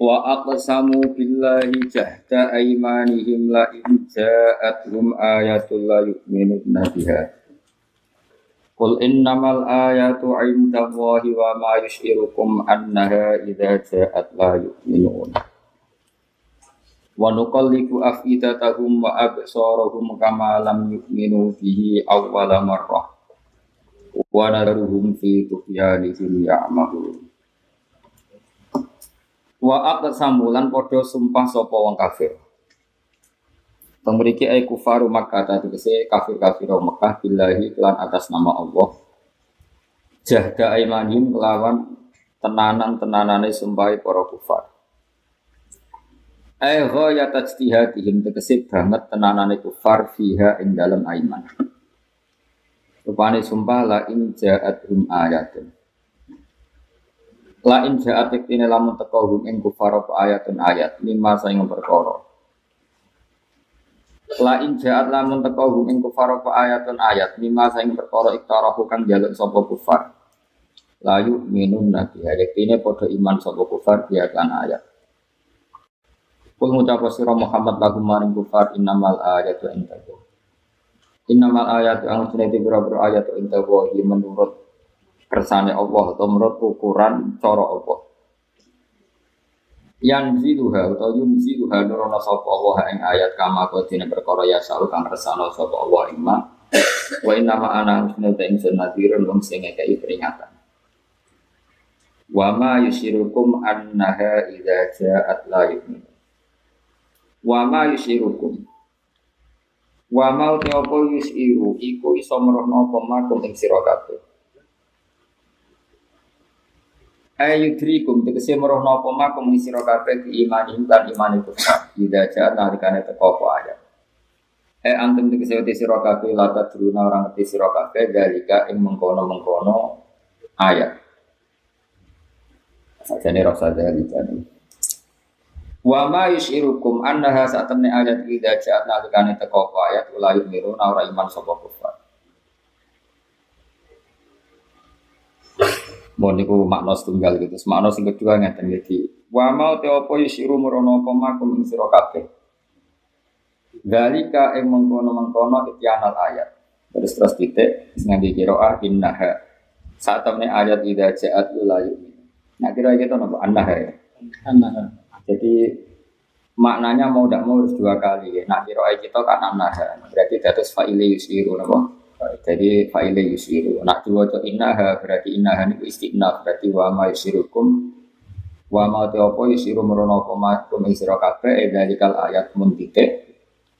Wa aqsamu billahi jahda aymanihim la in ayatul la yu'minuna biha. Qul innamal ayatu 'indallahi wa ma yushirukum annaha idza ja'at la yu'minun. Wa nuqallibu afidatahum wa absarahum kama lam yu'minu bihi awwala marrah. Wa nadharuhum fi tughyanihim ya'mahun. Wa aqsamu lan padha sumpah sapa wong kafir. Pemriki ay kufaru Makkah tadi kese kafir-kafir Mekah billahi kelan atas nama Allah. Jahda aimanim kelawan tenanan-tenanane sumpahi para kufar. Ay ghaya tajtihadihim tegese banget tenanane kufar fiha ing dalam aiman. Rupane sumpah la in ja'athum ayatun. La in ja'at iktine lamun teka hum ing kufar ayatun ayat lima saing perkara. La in ja'at lamun teka hum ing kufar ayatun ayat lima saing perkara iktarahu kang jaluk sapa kufar. La yu'minun nabi iktine padha iman sapa kufar dia kan ayat. Kul ngucap sira Muhammad lagu maring kufar innamal ayatu indahu. Innamal ayatu ang sunati biro-biro ayatu indahu menurut kersane Allah atau menurut ukuran cara Allah. Yang ziluha atau yum ziluha nurono sapa Allah ing ayat kama kodine perkara ya salu kang kersane sapa Allah ing. Wa inna ma ana usna ta sunadirun wong sing peringatan. Wa ma yusyirukum annaha idza ja'at la yu'min. Wa ma yusyirukum Wa mau te apa yusiru iku iso merohno apa makum ing. Ayudrikum tegese merohno apa makum ing sira kabeh imani iman itu ida jaat nalikane teko apa ayat eh antum tegese wete sira kabeh la tadruna orang ngerti sira kabeh dalika ing mengkono-mengkono ayat. Sajane rasa dalika Wa ma yushirukum annaha sa'atamni ayat ida jaat nalikane teko apa ayat ulayu miruna ora iman sapa kufar Mohon niku makna setunggal gitu. Makna sing kedua ngeten iki. Wa mau te apa yusiru merono apa makum ing sira kabeh. Dalika ing mengkono-mengkono ityanal ayat. Terus terus titik ngangge qiraah innaha. Saat temne ayat ida ja'at la yu'min. Nah kira gitu nopo annaha ya. Annaha. Jadi maknanya mau tidak mau harus dua kali. Nah kira kita kan annaha. Berarti datus fa'ili yusiru nopo. Jadi fa'ile yusiru. Nak diwaca innaha berarti innaha niku istiqnaf berarti wa ma yusirukum wa ma te apa yusiru merono apa ma kum ing sira kabeh e dalikal ayat mun titik.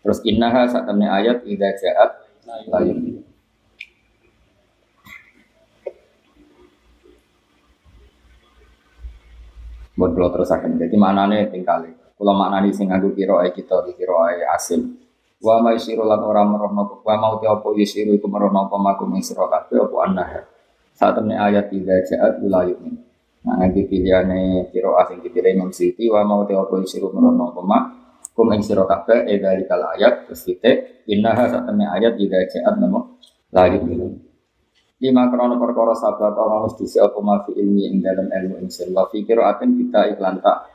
Terus innaha sak temne ayat idza ja'at la Buat terus akan jadi maknanya tinggal. Kalau maknanya sing aku kira kita dikira asim. Wa ma yisiru lan ora merono wa mau te apa yisiru iku merono apa makum ing sira kabeh apa annaha. Saat ayat idza ja'at ula yu'min. Nah, nanti pilihannya kiro asing dipilih Imam Siti wa mau te apa yisiru merono apa makum ing sira kabeh e dari kal ayat titik innaha saat temne ayat idza ja'at namo la yu'min. Lima krono perkara Allah mesti siapa ma fi ilmi ing dalam ilmu insin wa fi qiraatin kita iklan tak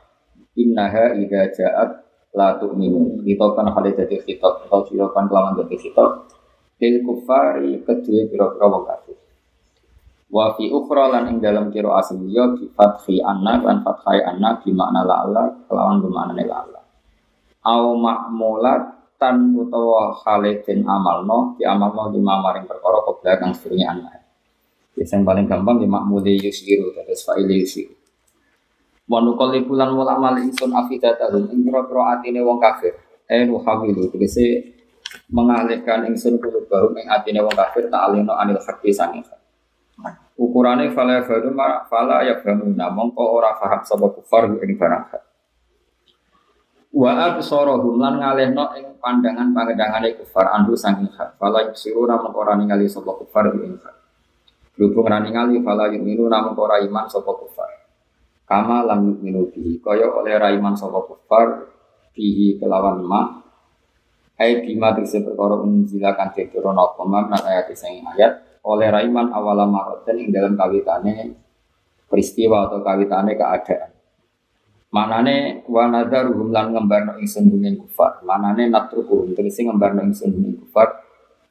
innaha idza ja'at la tu'minu. Kan kali jadi khitab atau kan kelaman jadi khitab lil kufari kedua kira-kira wong kafir. Wa fi ukhra lan ing dalam kira asli ya bi fathi anna lan fathai anna bi makna la Allah kelawan bermakna la Allah. Au ma'mulat tan utawa khalidin amalno di amalno di mamaring perkara kobra kang sedurunge anna yang paling gampang di makmuli yusiru terus fa'ili yusiru Wa nuqallibu lan wala mal ingsun afidatahum ing pira-pira atine wong kafir. Eh nuhawilu tegese mengalihkan ingsun kulubahum ing atine wong kafir ta'alino anil haqqi sanging Ukurane fala yafhamu fala yafhamuna mongko ora paham sapa kufar ing barang hak. Wa absarahum lan ngalehno ing pandangan pangedangane kufar andu saking hak. Fala yusiru namung ora ningali sapa kufar ing hak. Berhubung ora ningali fala yu'minu namung ora iman sapa kufar. Kama lam yu'minu bihi. Kaya oleh ra iman sapa kufar bihi kelawan ma Hai bima tegese perkara unzilakan diturun apa mam ayat sing ayat oleh raiman awala maroten ing dalam kawitane peristiwa atau kawitane keadaan Manane wa nadharuhum lan ngembarno ingsun dunya kufar. Manane natruhum tegese ngembarno ingsun dunya kufar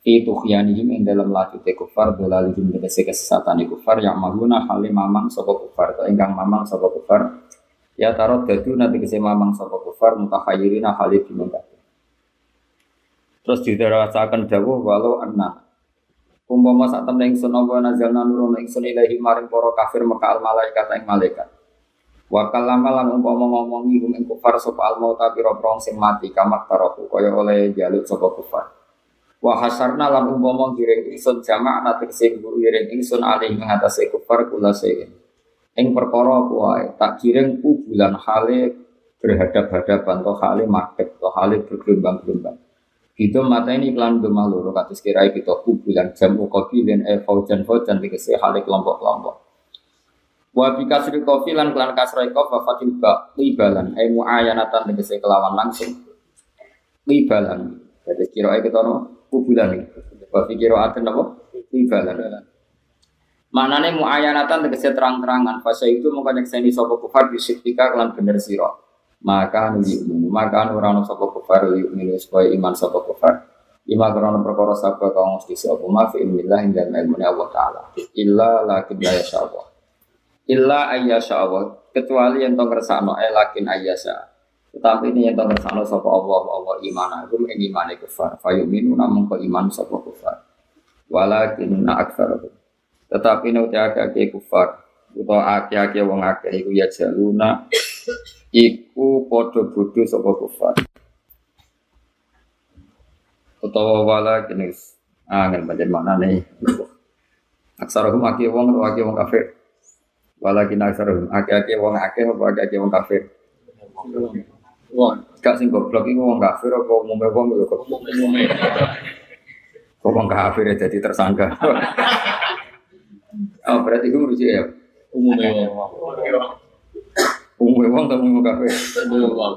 fi tughyanihim ing dalam lajute kufar dolalihim tegese kesesatane kufar yang maguna halim mamang sapa kufar atau ingkang mamang sapa kufar ya tarot dadu nanti kese mamang sapa kufar mutahayyirina halid dimengkat. Terus didarasaken dawuh walau anna Umpama sak temen ingsun apa nazalna nurun ingsun ilahi maring para kafir maka al malaikat ing malaikat Wa kalama lan umpama ngomongi hum ing kufar sapa al mauta pira prong sing mati kamak taroku kaya oleh jaluk sapa kufar. Wa hasarna lan umpama giring ingsun jamaah nate sing guru giring ingsun alih ing atase kufar kula sing. Ing perkara kuwi tak giring ku bulan hale berhadap-hadapan to hale madhep to hale bergelombang-gelombang. Itu mata ini iklan gemah loro kados kira kita bulan jam ukobilin e faujan faujan tegese hale kelompok-kelompok. Wa bi kasri kofi lan kelan kasrai kof wa fatil ba libalan ai muayanatan tegese kelawan langsung. Libalan. Jadi kira kita no kubulan fi kira aten napa? Libalan. Manane muayanatan tegese terang-terangan. Fasa itu mongko nyekseni sapa kufar bisitika kelan bener sira. Maka nuli maka ora ono sapa kufar yu'minu supaya iman sapa kufar. Ima krono perkara sabda kaum mesti sapa ma fi ilmillah ing dalem ilmu Allah taala. Illa lakin la yasha. Illa ayyasha Allah kecuali yang tong kersano eh lakin ayyasha. Tetapi ini yang tong kersano sapa Allah Allah iman aku ing iman kufar. Fayuminu namun ko iman sapa kufar. Walakin na aktsarahum. Tetapi nek akeh kufar utawa akeh-akeh wong akeh iku ya jaluna iku padha bodho sapa kufar. Utawa walakin angin pancen maknane. Aksarahum akeh wong utawa akeh wong kafir. Walakin aksarum ake-ake wong akeh apa wong kafir. Wong gak sing goblok iku wong kafir apa umume wong yo kok umume. Kok wong kafir jadi tersangka. oh berarti itu lucu ya. Umume wong. Umume wong atau umume kafir? Umume wong.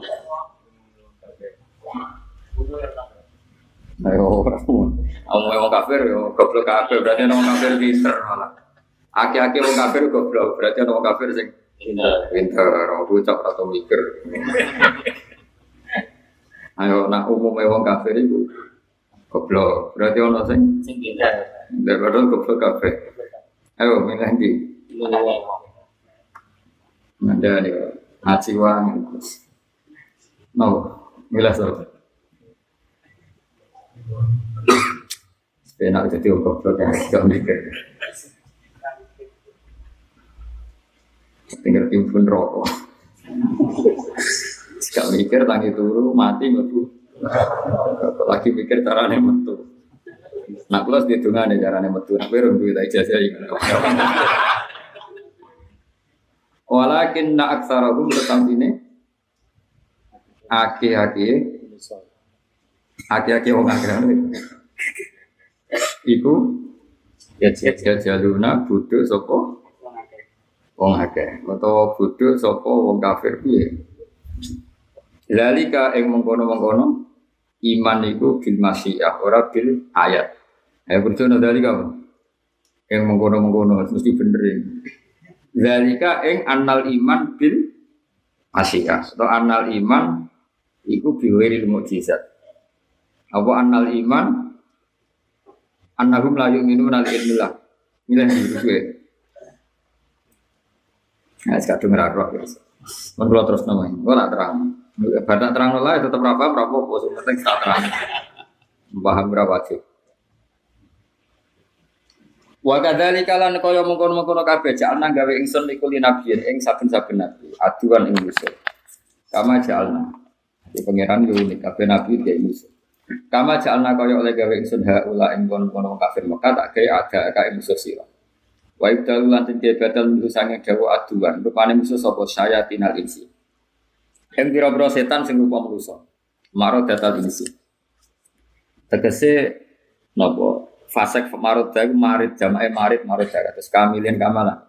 Ayo, umume wong kafir yo goblok kafir berarti wong kafir pinter malah. Aki-aki wong kafir goblok, berarti wong kafir sing pinter. Orang bocah atau mikir. Ayo nak umumnya wong kafir itu goblok, berarti ana sing sing pinter. Daripada goblok kafir. Ayo milih ndi? Ada nih, haji wang. No, milih so. Enak jadi goblok ya, gak mikir. Tinggal timbun rokok. Gak mikir tangi turu mati metu. Lagi mikir caranya metu. Nak di nih caranya metu. Nak berung duit aja sih. Walakin nak aksarahum tetap ini aki-aki aki-aki wong akhirat iku ya jaluna budu sopo wong akeh utawa bodho sapa wong kafir piye Lalika ing mengkono-mengkono iman iku bil masyiah ora bil ayat. Ya percaya dalika apa? Yang mengkono-mengkono mesti bener ini. Lalika ing annal iman bil masyiah atau annal iman iku biwiril mukjizat. Apa annal iman annahum la yu'minuna al ilmillah. Milih dulu Nah, sekarang dengar roh ya. Mun terus namanya, gua nak terang. Pada terang lah tetap berapa berapa bos penting tak terang. Paham berapa sih? Wa kadzalika lan kaya mengkono-mengkono kabeh jalna gawe ingsun iku nabiyin ing saben-saben nabi, aduan ing musuh. Kama jalna. Di pangeran yo unik kabeh nabi dia musuh. Kama jalna kaya oleh gawe ingsun haula ing kono-kono kafir Mekah tak gawe ada kae musuh sira. Wa ibdalu lan dia badal minggu sange dawa aduan rupane musuh sapa syayatin al insi. Yang kira-kira setan sing rupa manusa. Marot datal insi. Tegese nopo fasek marot iku marit jamae marit marot darat terus kamilin kamala.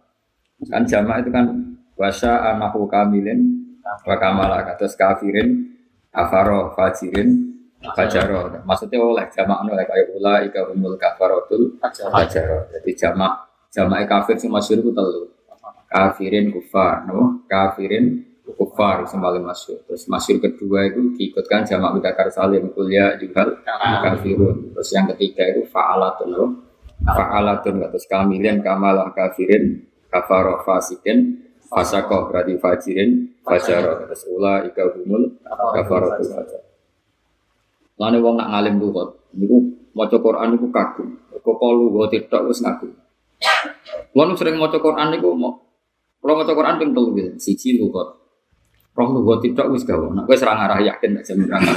Kan jama' itu kan wasa anahu kamilin wa kamala terus kafirin kafaro fajirin fajaro. Maksudnya oleh jama' oleh kayak ula ika umul kafarotul fajaro. Jadi jama' jama' kafir sing masyhur ku telu. Kafirin kufar, no? Kafirin kufar semalam masuk. Terus masuk kedua itu diikutkan jamak mudakar salim kuliah juga kafirun. Terus yang ketiga itu fa'alatun no? Fa'alatun terus kamilin kamalah kafirin kafaroh fasikin fasakoh berarti fajirin fajaroh terus ula ika humul kafaroh tuh fajar. Lalu wong nak ngalim lugot, niku maca Quran niku kagum. Kok kalu wa tidak wis ngaku. Lalu sering maca Quran niku mau kalau maca Quran ping telu gitu, siji lugot. Roh lugot tidak wis gawe. Nak kowe serang arah yakin tak jamin arah.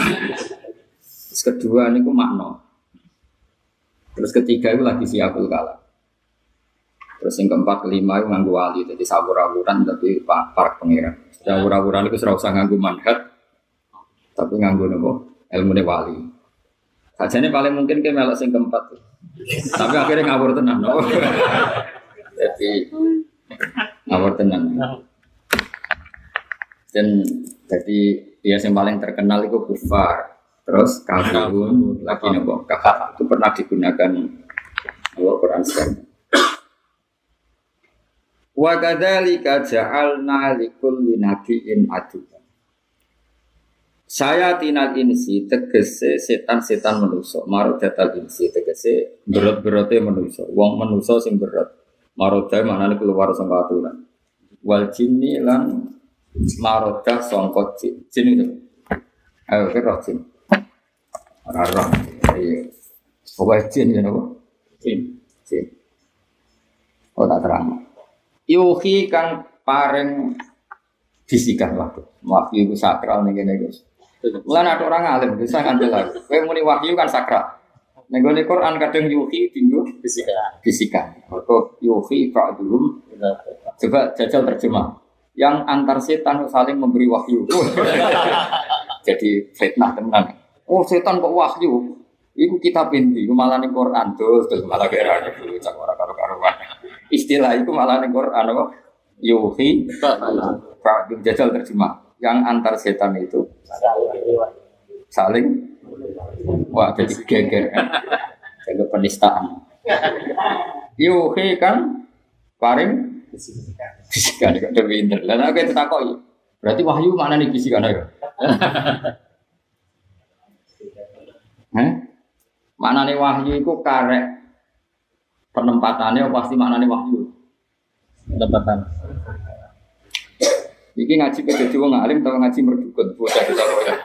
Terus kedua niku makna. Terus ketiga itu lagi siapul kalam. Terus yang keempat kelima itu nganggu wali, jadi sabur-aburan tapi para pangeran. Sabur-aburan itu serau usah nganggu manhat, tapi nganggu nopo ilmu wali. Sajane paling mungkin ke melok sing keempat. Tapi akhirnya ngawur tenang, no? jadi ngawur tenang. Dan jadi dia yang paling terkenal itu kufar. Terus kafirun lagi nopo kafir itu pernah digunakan Allah Quran sekarang. Wa kadzalika ja'alna likulli nabiyyin. Saya tinal insi tegese setan-setan manusa, marodatal insi tegese berat-berate manusa, wong manusa sing berat. Maroda maknane keluar sangka aturan. Wal jinni lan maroda sangka jin. Jin itu. Ayo kira jin. Ora roh. Iya. Pokoknya jin ya nopo? Jin. Jin. Oh tak terang. Yuhi kang pareng bisikan waktu. Wahyu itu sakral nih gini guys. Mulai ada orang alim bisa ngambil lagi. Kau muni wahyu kan sakral. Nego Quran kadang yuhi tinggu bisikan. Bisikan. Atau yuhi dulu. Coba jajal terjemah. Yang antar setan saling memberi wahyu. Jadi fitnah tenan. Oh setan kok wahyu? Iku kita pinti, malah nih Quran terus terus malah kira itu cak orang karo karuan. Istilah itu malah nih Quran apa? Yuhi, Pak jajal terjemah. Yang antar setan itu saling wah jadi geger kan, jadi penistaan. Yuhi kan paring bisikan kok udah pinter. Lalu aku itu takoi. Berarti wahyu mana nih bisikan? Hah? Mana nih wahyu itu karek penempatannya pasti mana nih wahyu penempatan. Iki ngaji jadi wong alim atau ngaji merdukun bocah bocah bocah.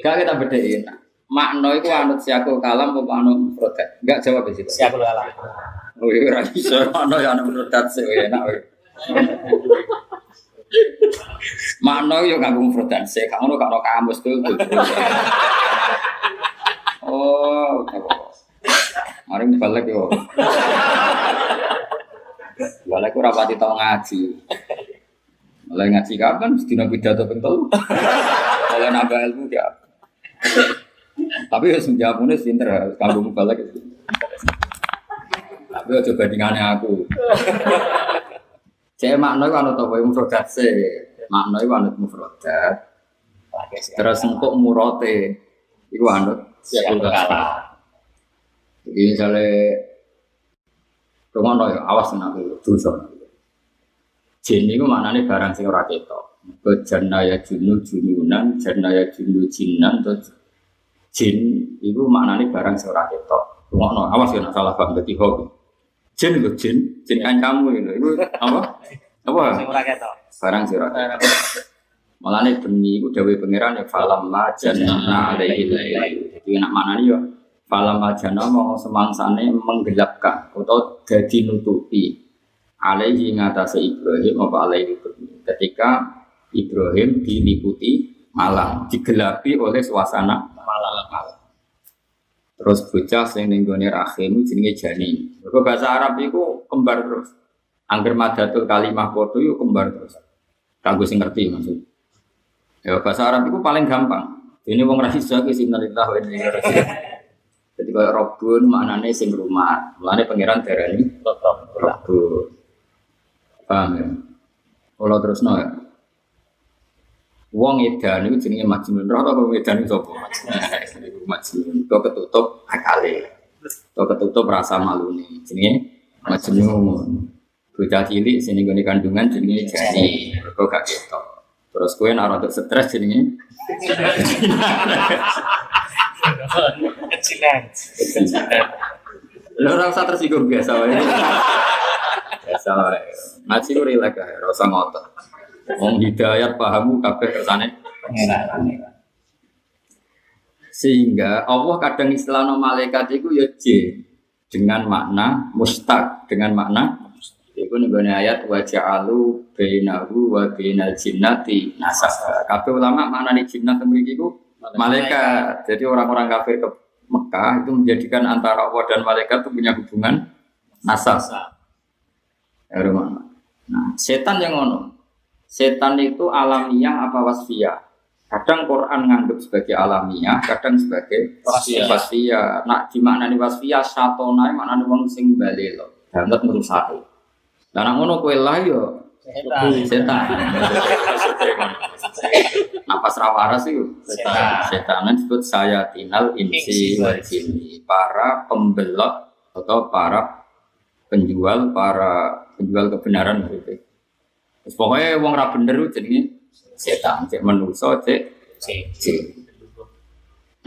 Gak kita bedain. Makna itu anut siakul kalam apa anut protek? Enggak jawab di situ. Siakul kalam. Oh iya, ora iso ana ya anut protek sih enak. Makna yo nganggo mufradan sih, kamu kalau kamus tuh. Oh, mari balik yo. Balik ora pati tau ngaji. Mulai ngaji kapan? Sedina pidato ping telu. Oleh nambah ilmu ya. Tapi ya senjamune sinter kanggo balik. Tapi aja bandingannya aku. Cek makna itu anut apa mufradat sih. Makna itu anut mufradat. Terus engkok murote iku anut Siakul kalam. Jadi misalnya Rumah ya awas nak dosa. Jin itu maknanya barang sing ora ketok. Ke janaya junu jununan, janaya junu jinan, atau jin itu maknanya barang sing ora ketok. No, awas ya nak salah paham berarti hobi. Jin itu jin, jin kan kamu itu, itu apa? Apa? Sing ora ketok. Barang sing ora ketok. Malah nih demi itu dawe pangeran ya falam ma jannah alaihi lailu. Jadi nak mana nih ya falam ma jannah mau semangsane menggelapkan atau jadi nutupi alaihi ngatasi Ibrahim apa alaihi Ibrahim. Ketika Ibrahim diliputi malam, digelapi oleh suasana Malam. Terus bocah sing ning gone rahim jenenge janin. Mergo bahasa Arab iku kembar terus. Angger madatul kalimah kodo iku kembar terus. Kanggo sing ngerti maksud. Ya bahasa Arab itu paling gampang. Ini wong ra iso ki sinalillah wa inna ilaihi raji'un. Jadi kalau Robun maknanya sing rumah, mulane pangeran darani Robun. Paham ya? Kalau terus no ya. Wong edan itu jenenge majnun. Roh wong edan itu sapa? Majnun. Kok ketutup akale. Kok ketutup rasa malu nih. Jenenge majnun. Bocah cilik sini gone kandungan jenenge jani. Kok gak ketok. Terus kowe nek rada stres jenenge Kecilan. Lho ora usah tersinggung biasa wae. Biasa wae. Ngaji ku rilek ae, ora usah ngotot. Wong hidayat pahamu kabeh kersane Sehingga Allah kadang istilahno malaikat itu ya J dengan makna mustaq, dengan makna Iku nih ayat wa ja'alu bainahu wa bainal jinnati nasab. Kabeh ulama makna di jinnat mriki iku malaikat. Jadi orang-orang kafir ke Mekah itu menjadikan antara Allah dan malaikat itu punya hubungan nasab. Nah, setan yang ngono. Setan itu alamiah apa wasfiyah? Kadang Quran nganggap sebagai alamiah, kadang sebagai Wasfiyah. wasfiyah. Nah, di makna wasfiyah satona makna wong sing balelo, banget merusak. Lah nek ngono kowe lah yo Setan. setan. Napas rawaras itu Setan. Setan disebut saya tinal insi wal jinni. Para pembelot atau para penjual, para penjual kebenaran gitu. Terus pokoknya wong ra bener jenenge setan, cek manusa, cek jin.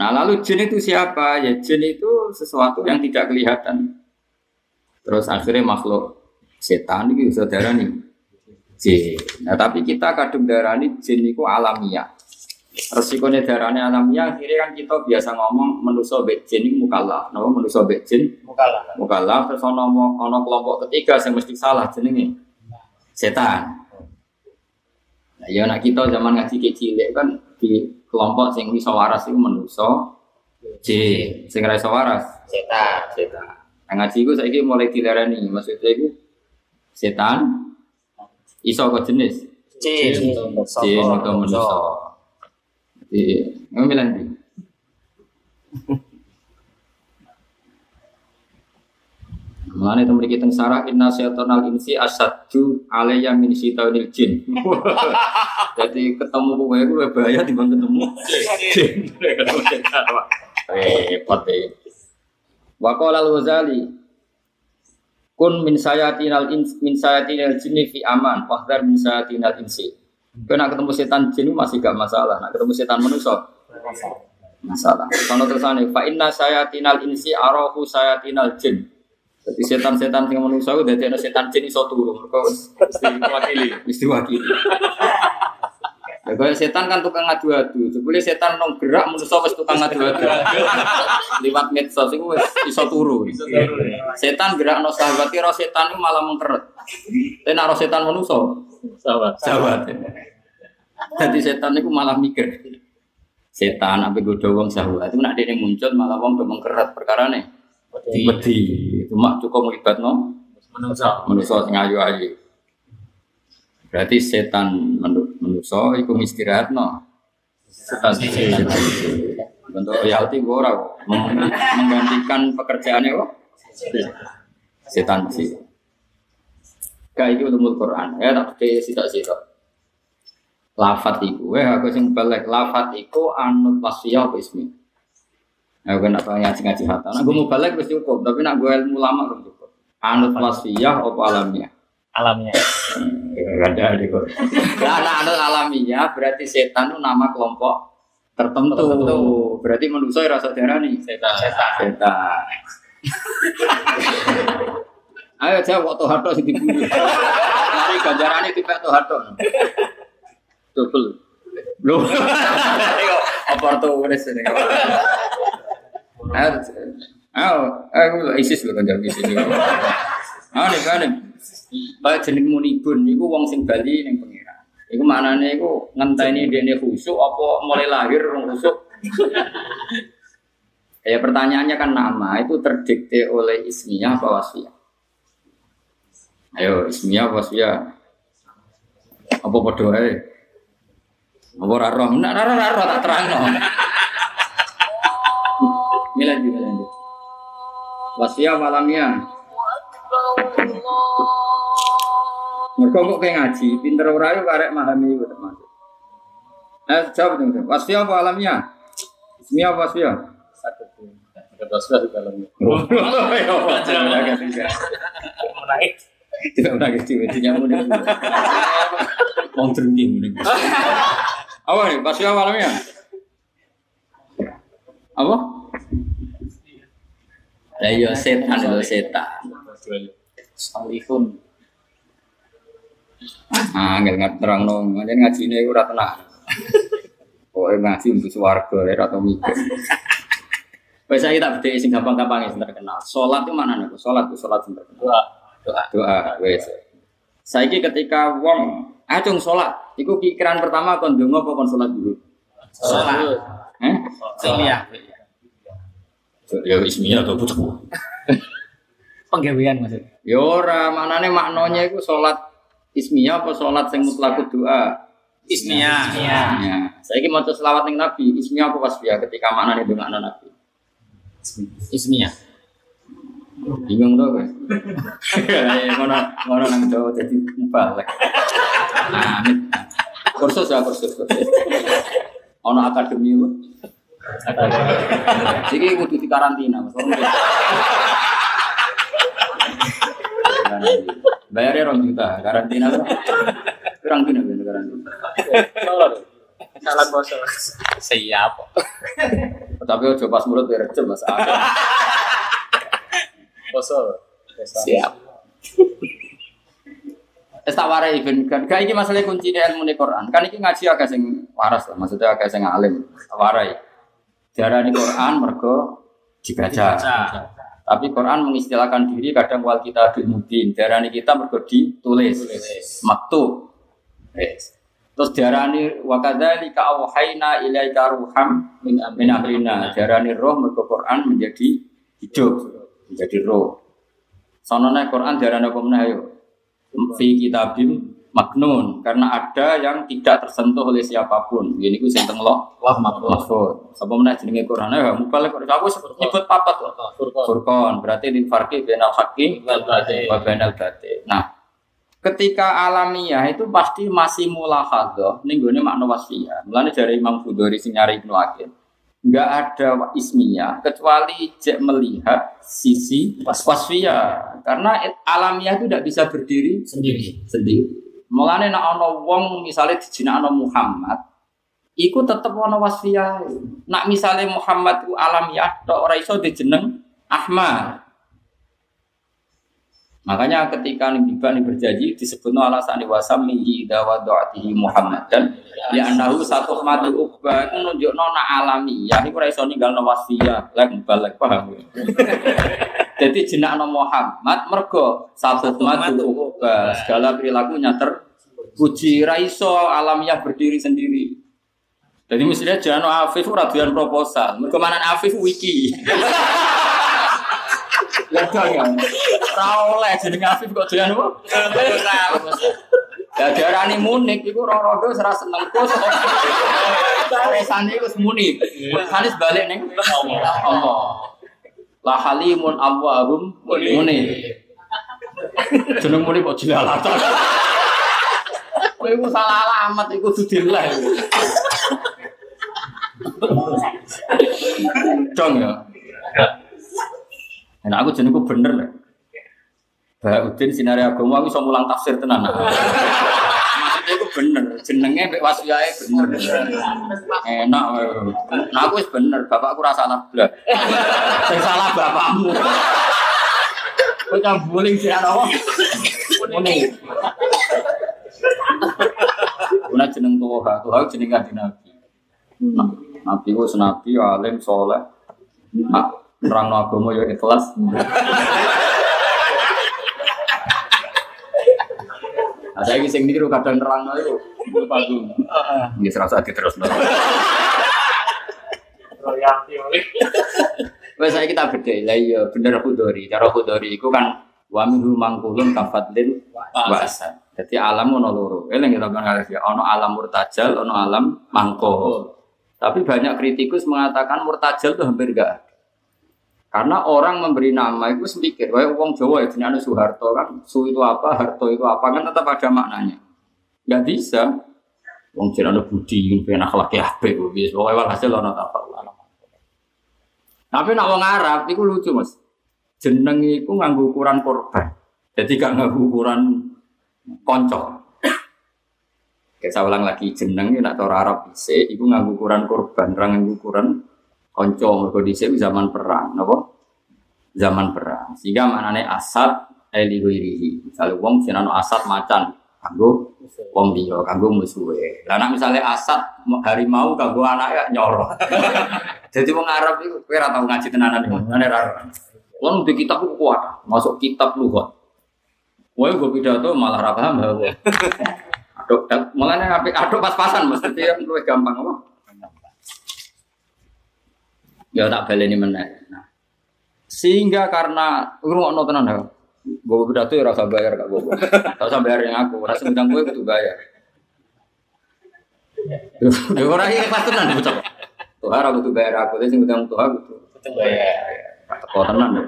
Nah lalu jin itu siapa? Ya jin itu sesuatu yang tidak kelihatan. Terus akhirnya makhluk setan itu saudara nih jin. Nah tapi kita kadung darani jin itu alamiah. Resikonya darahnya alamiah, akhirnya kan kita biasa ngomong manusia bek jin itu mukallaf. Nama manusia bek jin Mukalah. mukallaf terus ono ono kelompok ketiga yang mesti salah jenenge setan. Nah, ya nak kita zaman ngaji kecil kan di kelompok sing iso waras itu manusa jin, sing ra iso waras Setan. setan. Nah, ngaji iku saiki mulai dilarani, maksudnya iku setan iso kok jenis Jin. jin atau manusa. Jadi, ngomong nanti. Mulane temen iki teng sarah inna syaitonal insi asaddu alayya min syaitonil jin. Jadi ketemu kowe luwih bahaya dibanding ketemu jin. Repot ya. Wa qala al-Ghazali kun min sayatinal ins min sayatinal jinni fi aman wahdar min sayatinal insi. Kau nak ketemu setan jin masih gak masalah, nak ketemu setan manusia masalah. Kalau tersane fa inna sayatinal insi arahu sayatinal jin. Jadi setan-setan sing manusia itu ana setan jin iso turu. Mergo mesti wakili, mesti wakili. Ya kaya setan kan tukang adu-adu. Jebule setan nong gerak manusia wis tukang adu-adu. Liwat medsos iku wis iso turu. Setan gerak no sahabat kira setan itu malah mengkeret. Tapi nak roh setan manusia Sahabat. sahabat. Jadi setan itu malah mikir. Setan apa godo wong sahabat itu nak dene muncul malah wong do mengkeret perkara nih. Wedi. Cuma cukup melibat no Menungso. manusia sing ayu-ayu. Berarti setan menu- manusia iku istirahat no. Setan. Setan. Bentuk royalti gue ora kok. Meng- menggantikan pekerjaannya kok. Setan sih. Gak itu ulumul Quran. Ya tak pakai sitok-sitok. Lafat iku, eh aku sing balik lafat iku anu wasiyah apa ismi. Aku kan apa ngaji ngaji hatta. Nah, gue mau balik wis cukup, tapi nak gue ilmu lama belum cukup. Anut wasiyah apa alamiah? Alamnya. Ya, ada di Quran. Nah, nah, anut alamiah berarti setan itu nama kelompok tertentu. Tertentu. Berarti manusia rasa darah nih. Setan. Setan. Setan. Ayo jawab waktu harto sing dibunuh. Mari ganjarane tipe to harto. Double. Ayo apa tuh wis ini. Ayo. Ayo, ayo ISIS lho ganjar ISIS. Nih kan. Baik jeneng munibun niku wong sing bali ning pengira. Iku maknane iku ngenteni dene khusuk apa mulai lahir rong khusuk. Ya pertanyaannya kan nama itu terdikte oleh ismiyah apa wasfiyah? Ayo ismiyah apa? Apa padha wae? Apa ora roh? Nek ora ora roh tak terangno. Milan juga lanjut. Wasya malamnya. Mergo kok kayak ngaji, pinter ora yo karek memahami iku termasuk. Eh, jawab dong. Wasya apa alamnya? Ismi apa wasya? Satu. Ada dosa di dalamnya. Ya Allah, Menaik. Tidak pernah gitu, intinya mau nih. Mau drinking nih. Apa nih? Pasti apa malamnya? Apa? Lah iya setan itu setan. Salihun. Ah, nggak nggak terang dong. Ngaji ngaji ini udah tenang. Oh, ngaji untuk suwarga, ya atau mikir. Wes saya tak beda sing gampang-gampang sing terkenal. Salat itu mana nih? Salat itu salat sing terkenal. Doa. Doa. wes saiki ketika wong acung sholat iku pikiran pertama kon donga apa kon sholat dulu Sholat. eh Iya. ya ismiyah atau bocah Penggawean maksudnya. ya ora maknane maknanya iku sholat ismiyah apa sholat sing mutlak doa Ismiyah. Iya. ya saiki maca selawat ning nabi ismiyah apa wasfiyah ketika maknane dongakno nabi Ismiyah. Bingung tuh guys ngono ngono nang Jawa jadi mubalek amin kursus ya kursus kursus ono akademi lu Iki kudu di karantina, Mas. Bayarnya rong juta, karantina lu. Kurang dina ben karantina. Salah bosol. Siap. Tapi ojo pas mulut ya recep Mas. Bosol. Siap. Wis tak warai ben kan gak iki masalah kunci ilmu ning Quran. Kan iki ngaji agak sing waras lah, maksudnya agak sing alim. Tak Warai. Diarani Quran mergo dibaca. Tapi Quran mengistilahkan diri kadang wal kita bil mubin. Diarani kita mergo ditulis. Maktub. Yes. Terus diarani wa kadzalika auhayna ilaika ruham min min amrina. Diarani roh mergo Quran menjadi hidup, menjadi roh. Sonone Quran diarani apa meneh ayo? Fi kitabim maknun karena ada yang tidak tersentuh oleh siapa pun. Ini ku sing teng lo Wah, makhluk. mahfud. Sapa meneh jenenge Quran ya mubalek kok aku sebut nyebut papat kok. Furqan. Furqan berarti di farqi bainal haqqi Wal batil. wa bainal batil. Nah, ketika alamiah itu pasti masih mulahadzah ning gone makna wasfiyah. Mulane dari Imam Bukhari sing nyari Ibnu Aqil. Enggak ada ismiyah kecuali jek melihat sisi wasfiyah. Karena alamiah itu tidak bisa berdiri Sendiri. sendiri. Mulane nek ana wong misale dijinakno Muhammad, iku tetep ana wasfiyah. Nak misale Muhammad ku alamiah tok ora iso dijeneng Ahmad. Makanya ketika Nabi Bani berjanji disebut alasan wasam mihi dawa doatihi Muhammad. Dan ya anahu satu mati ubah itu nunjuk nona alami. Ya ini ora iso ninggal wasfiyah lek balik paham ya? jadi jenak Muhammad mergo satu mati ubah segala perilakunya terpuji raiso alamiah berdiri sendiri. Jadi mestinya jangan Afif ora proposal. Mergo manan Afif wiki Lega ya. Ora oleh jenenge Afif kok doyan apa? Ya diarani munik iku roro-roro ora seneng kus. Resane iku munik. Resane balik ning Allah. La halimun awwahum munik. Jeneng munik kok jilalatan. Kowe iku salah alamat iku dudileh. Dong ya. Nah, aku jenengku bener lah. Udin sinari agama aku iso mulang tafsir tenan. Maksudnya aku bener, jenenge mbek wasyae bener. Enak. Nah aku wis bener, bapakku ora salah blas. Sing salah bapakmu. Kowe cambuling sih ana? Muni. Kuna jeneng tuwa, tuwa jeneng kanjeng Nabi. Nah, Nabi ku senabi alim soleh. Nah, nerang agama ya ikhlas. Nah, saya sing niru kadang nerang itu. Itu bagus. Ini serasa terus. Oleh. Wes saya kita beda lah iya bener khudori. Cara khudori itu kan wa minhu mangkulun kafadlin wasa. Jadi alam ono loro. Eling kita kan ya ono alam murtajal, ono alam mangko. Tapi banyak kritikus mengatakan murtajal itu hampir ada. Karena orang memberi nama itu semikir, wah uang Jawa ya jenis Soeharto kan, Su itu apa, Harto itu apa kan tetap ada maknanya. Gak bisa. Wong jenis Budi, pengen akhlak ya, bis. Pokoknya walhasil ono apa Tapi nak wong Arab itu lucu mas. Jeneng itu nganggu ukuran korban. Jadi gak nganggu ukuran konco. Kayak saya ulang lagi jeneng nak cara Arab bisa, itu nganggu ukuran korban, nganggu ukuran konco mergo dhisik zaman perang napa? Zaman perang. Sehingga maknane asad eli wirihi misalnya wong sinan asad macan kanggo wong liya kanggo musuhe. Lah nek misale asad harimau kanggo anake nyoro. Jadi wong Arab itu kowe ora tau ngaji tenanan iku ngene ra wong di kitab ku kuat masuk kitab lugat Wah, gue pidato malah ra paham. Aduh, mulanya aduh pas-pasan mesti dia lebih gampang apa? Ya tak baleni meneh. Nah. Sehingga karena ngrungokno tenan ya. Gue pidato ya rasa bayar gak gue. Tak usah bayar yang aku, rasa ngundang gue itu bayar. Ya ora iki pas tenan bocah. Tuhan aku tuh bayar aku, tapi sing ngundang Tuhan aku. Itu bayar. Teko tenan ya.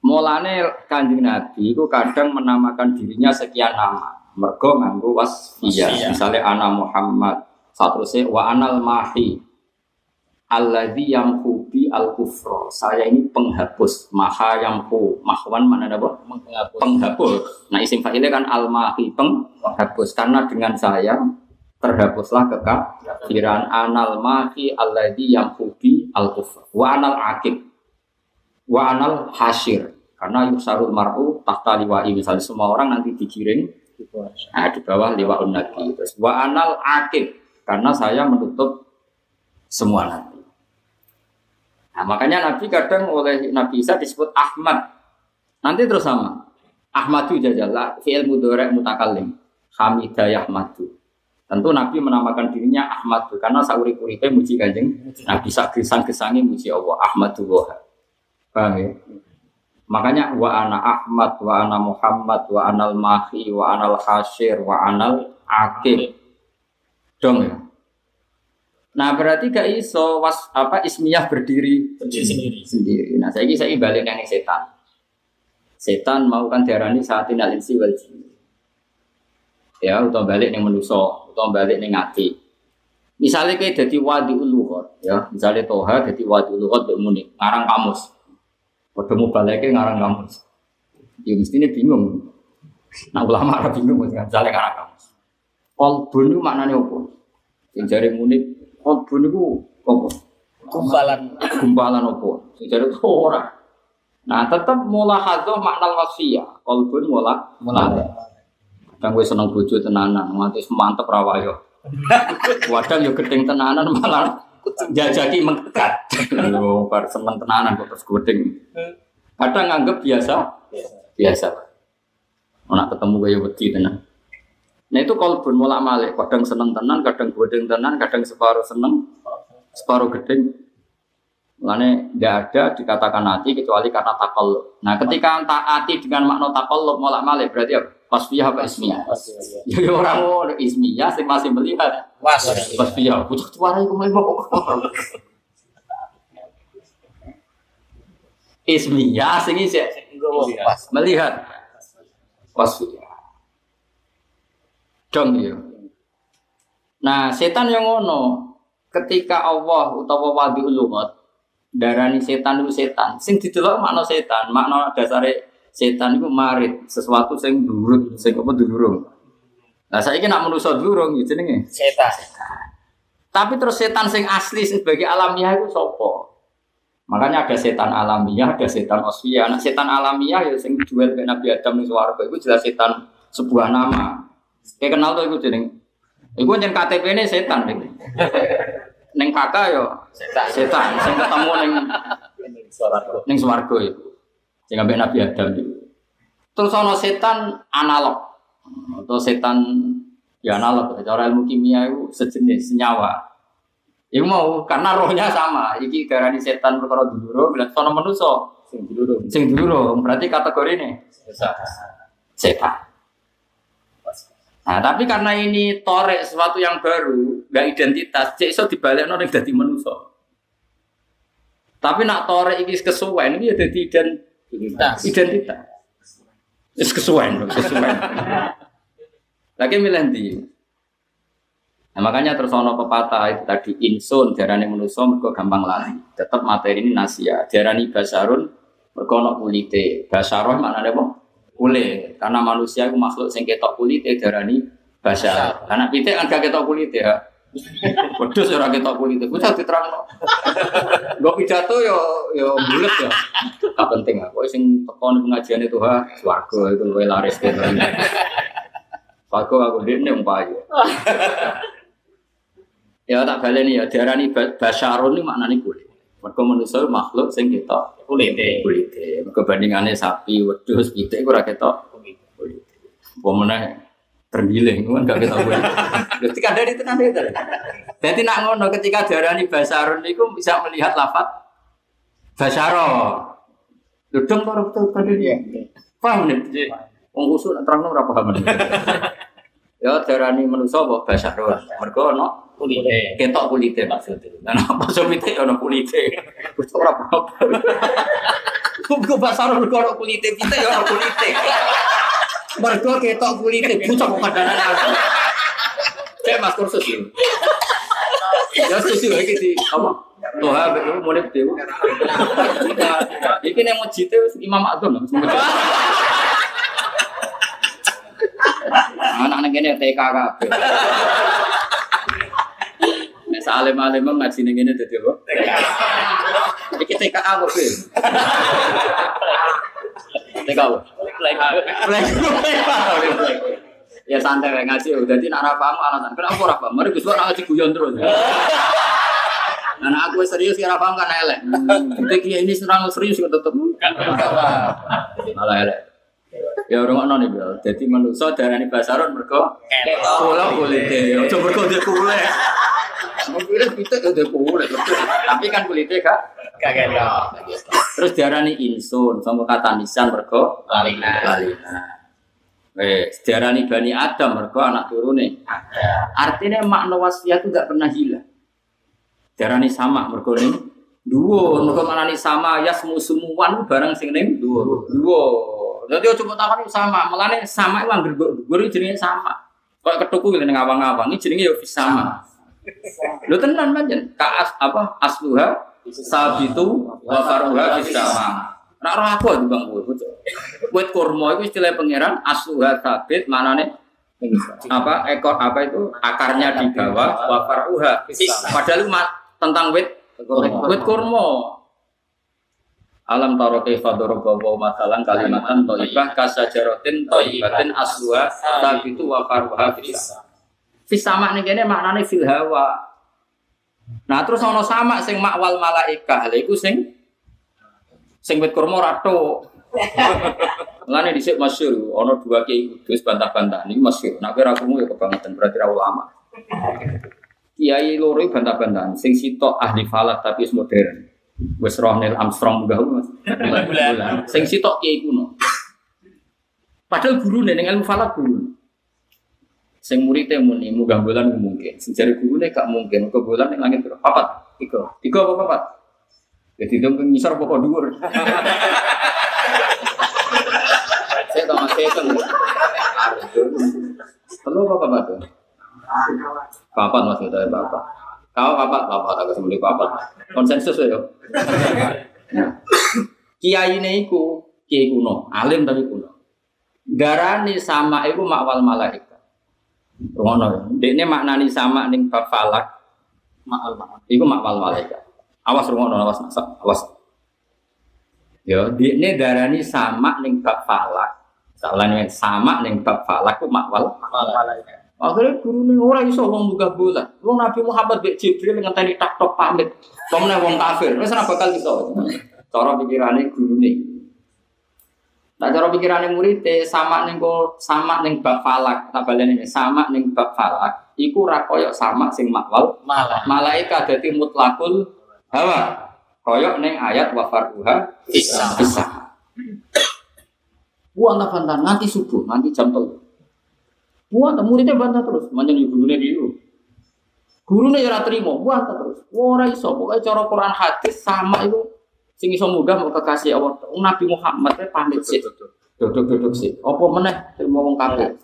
Mulane kanjeng Nabi itu kadang menamakan dirinya sekian nama. Mergo nganggo wasfiyah. Misalnya ana Muhammad, satu se wa anal mahi alladzi yamhu bi al kufra. Saya ini penghapus. Maha yamhu. Mahwan mana apa? Menghapus. Penghapus. Nah isim fa'ilnya kan al mahi penghapus. Karena dengan saya terhapuslah kekafiran anal mahi alladzi yamhu bi al kufra. Wa anal akib. Wa anal hasyir. Karena yusarul mar'u tahta liwa'i. Misalnya semua orang nanti digiring nah, di bawah liwa'un nabi. Terus wa anal akib karena saya menutup semua nabi. Nah, makanya nabi kadang oleh Nabi Isa disebut Ahmad. Nanti terus sama. Ahmadu jajalla fi'il mudhari' mutakallim. Hamidah Ahmadu. Tentu Nabi menamakan dirinya Ahmad karena sauri kuripe muji kanjeng Nabi sak gesang-gesangi muji Allah Ahmadu Wah. Paham ya? Makanya wa ana Ahmad wa ana Muhammad wa anal mahi wa anal hasyir wa anal. Dong ya. Nah berarti gak iso was apa ismiyah berdiri sendiri. sendiri. Nah saya saya balik yang setan. Setan mau kan diarani saat inal insi wal. Ya, utang balik yang menuso, utang balik yang ngati. Misalnya kayak jadi wadi uluhot, ya, misalnya toha jadi wadi uluhot bemunik, ngarang kamus. Ketemu baliknya ngarang kamus. Ya mestinya bingung. Nah ulama Arab bingung misalnya ngarang kamus. Kolbun itu maknanya apa? Yang jari munik, kolbun itu apa? Kumpalan. Gumpalan apa? Yang jari itu orang. Nah tetap mula hadoh makna wasfiyah. Kolbun mula mula. Kadang gue seneng bojo tenanan, nganti semantep rawayo. Wadang yo gedeng tenanan malah jajaki mengkekat. Yo bar seneng tenanan kok terus gedeng. Kadang nganggep biasa, biasa. Nak ketemu gue wedi tenan. Nah itu kalau pun mulak malik, kadang seneng tenan, kadang gedeng tenan, kadang separuh seneng, separuh gedeng. Makanya tidak ada dikatakan hati kecuali karena takol. Nah ketika taati dengan makna takol mulak malik berarti apa? Wasfiyah apa ismiyah? Ya ya orang mau ismiyah sing masih melihat. Was. Wasfiyah, butuh tuarai ke mana kok. Ismiyah Was. melihat. Wasfiyah. Dong ya. Nah, setan yang ngono ketika Allah utawa wadi ulumat darani setan itu setan. Sing didelok makna setan, makna dasare setan itu marit, sesuatu sing durut, sing apa durung. Nah, saiki nak manusa durung ya jenenge Setan. tapi terus setan sing asli sing sebagai alamiah itu sopo? Makanya ada setan alamiah, ada setan osvia. Nah, setan alamiah ya sing duel ke Nabi Adam ning swarga itu jelas setan sebuah nama. Kayak kenal tuh itu jeneng. Iku jeneng KTP ini setan nih. Neng kakak yo Setan. setan sing ketemu neng neng swarga itu. Sing ambek Nabi Adam itu. Terus ono setan analog atau setan ya analog cara ilmu kimia itu sejenis senyawa Iku mau karena rohnya sama. Iki darani setan perkara dulur, bilang sono manusa Sing dulu Sing durung berarti kategori ini setan. Nah, tapi karena ini torek sesuatu yang baru, nggak identitas, cek iso dibalik ning dadi manusa. Tapi nak torek iki kesuwen iki ya dadi ident Identitas. identitas. Wis kesuwen, kesuwen. Lagi milih ndi? Nah, makanya terus ono pepatah itu tadi insun diarani manusa mergo gampang lali. Tetap materi ini nasia. Diarani basarun mergo ono kulite. Basarun maknane apa? Kulit. Karena manusia itu makhluk sing ketok kulite diarani basar. Karena pitik kan gak ketok kulite ya. Wedhus ora ketok kulite. Ku tak diterangno. Gue pidato yo yo bulet ya. Gak penting aku sing teko pengajian itu ha swarga itu luwe laris gitu. Swarga aku dene umpayu. Ya tak baleni ya diarani ba- basarun ini maknane kulit. Mergo manusia makhluk sing ketok Kulite. kulite. Mergo bandingane sapi, wedhus, pitik ora ketok kulite. Apa meneh tergiling kan gak ketok kulit. Ketika dari itu nanti itu. Jadi nak ngono ketika diarani basarun niku bisa melihat lafat basaro. Ludung kok betul tadi dia. Paham nih? Wong khusus nak terang ora paham. Ya diarani manusa apa basarun. Mergo ono Kulite. ketok kulite maksudnya. Apa somite ono kulite. Wis ora apa-apa. Kok basar mergo ono kulite kita ya ono kulite. Mergo ketok kulite bocah kok kadang Cek Mas kursus ini. Ya sesuai iki di apa? Tuh ha betul mulai betul. Iki nek mau jite wis Imam Adon. Anak-anak ini TK kabeh. Nek salim-alim ngaji ning ngene dadi apa? Iki TKA apa, Bil? TKA? Ya santai wae ngaji, dadi nek ora paham alasan. Kenapa ora paham? Mari Gus ora ngaji guyon terus. Nah, aku serius ya paham kan elek. Tapi kiai ini serang serius kok tetep. Malah elek. Ya orang ngono nih, Bil. Jadi manusia darani basaron mergo kula kulite. Ojo mergo dia kulit. Mobilnya kita udah kulit, tapi kan kulitnya kak. Gak ketok. Terus diarani insun, sama kata nisan mergo Lalina. lalina. Eh, diarani bani Adam mergo anak turune. Artinya makna wasiat itu gak pernah hilang. Diarani sama mergo ning dhuwur, mergo maknane sama ya semu semuan barang sing ning dhuwur. Dhuwur. Ojo mbok takoni sama, melane sama iku anggere dhuwur jenenge sama. Kok ketuku ning awang-awang iki jenenge ya sama. Lho tenan pancen, ka as, apa asluha sabitu wa faruha bisama. Nek ora aku di bang. Wit kurma iku istilah pangeran asluha sabit manane apa ekor apa itu akarnya di bawah wa faruha. Padahal itu tentang wit wit kurma. Alam taro kaifa daraba wa masalan kalimatan thayyibah kasajaratin thayyibatin asluha sabitu wa faruha bisama. Fis sama ning kene maknane fil hawa. Nah terus ana sama sing makwal malaika. Lha iku sing sing wit kurma rato. Mulane dhisik masyhur ana dua kiai kudus bantah-bantah niki masyhur. Nek ora krungu ya kebangetan berarti ra ulama. Kiai loro bantah-bantahan sing sitok ahli falak tapi modern. Wis roh Neil Armstrong munggah Mas. Bulan. Sing sitok kiai kuno. Padahal guru ning ilmu falak guru. Sing muridnya muni munggah bulan mungkin. Sing jare gurune gak mungkin. Ke bulan ning langit berapa? Papat. Tiga. Tiga apa papat? Jadi itu ngisor pokok dhuwur. Saya tahu mas saya tahu. Telu apa papat tuh? Papat mas kita papat. Kau papat papat aku sembeli papat. Konsensus ya. Nah. Kiai ini iku kiai kuno, alim tapi kuno. Darani sama iku makwal malaikat. Ngono. Dekne maknani sama ning bab falak. Makwal malaikat. Iku makwal malaikat. Awas rungono, awas awas. Ya, dekne darani sama ning bab falak. Nih sama ning bab falak ku makwal Akhirnya guru nih orang iso wong buka bulan. Wong Nabi Muhammad bek Jibril ngenteni tak tok pamit. Pemene wong kafir, wis ora bakal iso. Cara pikirane guru nih. Nah cara pikirane murid sama ning sama ning bab falak, tak baleni sama ning bab falak. Iku ra koyo sama sing makwal Malah. malaikat dadi mutlakul hawa. Koyok neng ayat wa farduha Bisa. bisa. Buang nanti subuh, nanti jam telu. Buang tak muridnya bantah terus, manjang di gurunya dulu. Gurunya ya ora terima, buang tak terus. Wah, ora iso, pokoknya cara Quran hadis sama itu sing iso munggah mau kekasih Allah. Nabi Muhammad teh pamit sih. Duduk-duduk sih. Apa meneh terima wong kabeh.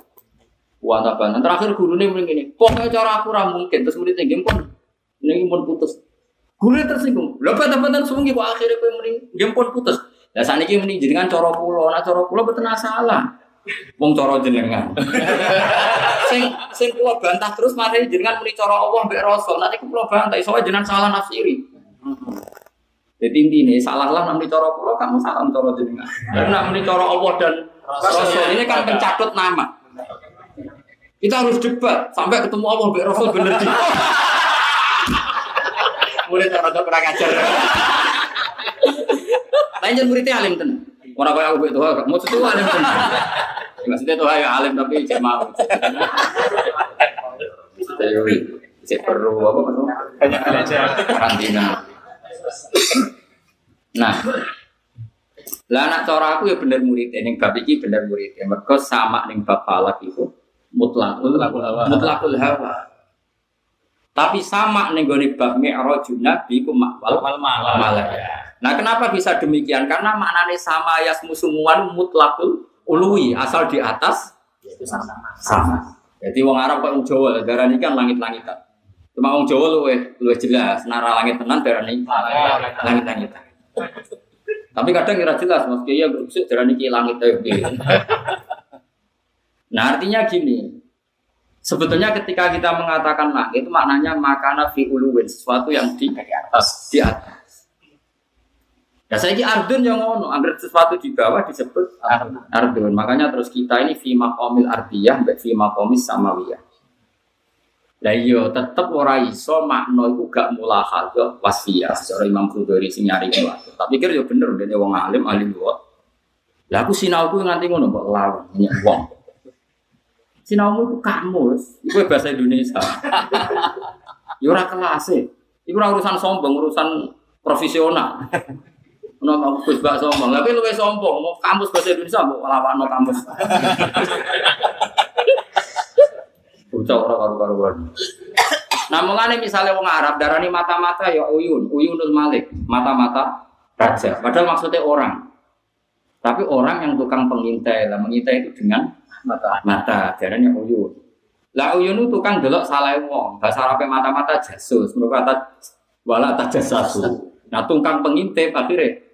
Buang tak bantah. Terakhir gurunya mending gini, pokoknya cara aku mungkin terus muridnya game pun ini pun putus. Gurunya tersinggung. Lha bantah-bantah sungi kok akhirnya kowe mending game pun putus. Lah saniki mending jenengan cara kula, nah cara kula mboten salah. Wong cara jenengan. sing sing kula bantah terus mari jenengan muni cara Allah mbek Rasul. Nanti kula bantah soalnya jenengan salah nafsiri. Jadi intinya salah lah nanti cara kula kamu salah cara jenengan. Tapi nak muni cara Allah dan Rasul ini kan pencatut nama. Kita harus debat sampai ketemu Allah mbek Rasul bener. Murid orang tua kurang ajar. Lanjut muridnya alim tenan. Orang kaya aku itu, maksudnya itu alim tenan. Maksudnya itu ya alim tapi cek mau. Cek perlu apa maksudnya? Banyak belajar. Karantina. Nah, lah anak cara aku ya bener murid, ning bab iki bener murid. Mergo sama ning bab falak itu mutlakul Mutlakul hawa. mutlakul hawa. Tapi sama ning gone bab mi'rajun nabi ku makwal Mal malam. Nah, kenapa bisa demikian? Karena maknanya sama yasmu sumuan mutlakul uluwi, asal di atas Itu sama. sama. Jadi wong Arab kok Jawa darah ini kan langit-langitan. Cuma wong Jawa luwe luwe jelas nara langit tenan darah ini langit-langitan. Tapi kadang kira jelas Mas Kiai ya berusuk darah ini langit ayo piye. Nah artinya gini, sebetulnya ketika kita mengatakan langit itu maknanya makana fi uluwin sesuatu yang di atas. di atas. Nah saya ardun yang ngono, agar sesuatu di bawah disebut ardun. Makanya terus kita ini fi maqamil ardiyah mbek fi maqamis samawiyah. Lah iya tetep ora iso makna iku gak mulahadzah wasfiyah. Cara Imam Ghazali sing nyari kuwi. Tak pikir ya bener dene wong alim alim kok. Lah aku sinauku nganti ngono kok lawan nyek wong. Sinaumu itu kamus, itu bahasa Indonesia. Ya ora kelas e. Iku ora urusan sombong, urusan profesional. Ono kamu wis bak sombong, tapi lu wis sombong, mau kamus bahasa Indonesia mau lawan kamus. Bocah ora karu-karuan. Nah, mulane misalnya wong Arab darani mata-mata ya uyun, uyunul malik, mata-mata raja. Padahal maksudnya orang. Tapi orang yang tukang pengintai, lah mengintai itu dengan Mata. mata, darahnya uyun. Lah uyun itu tukang delok salah wong. Bahasa Arabnya mata-mata jasus, menurut kata wala tajasasu. Nah, tukang pengintip akhirnya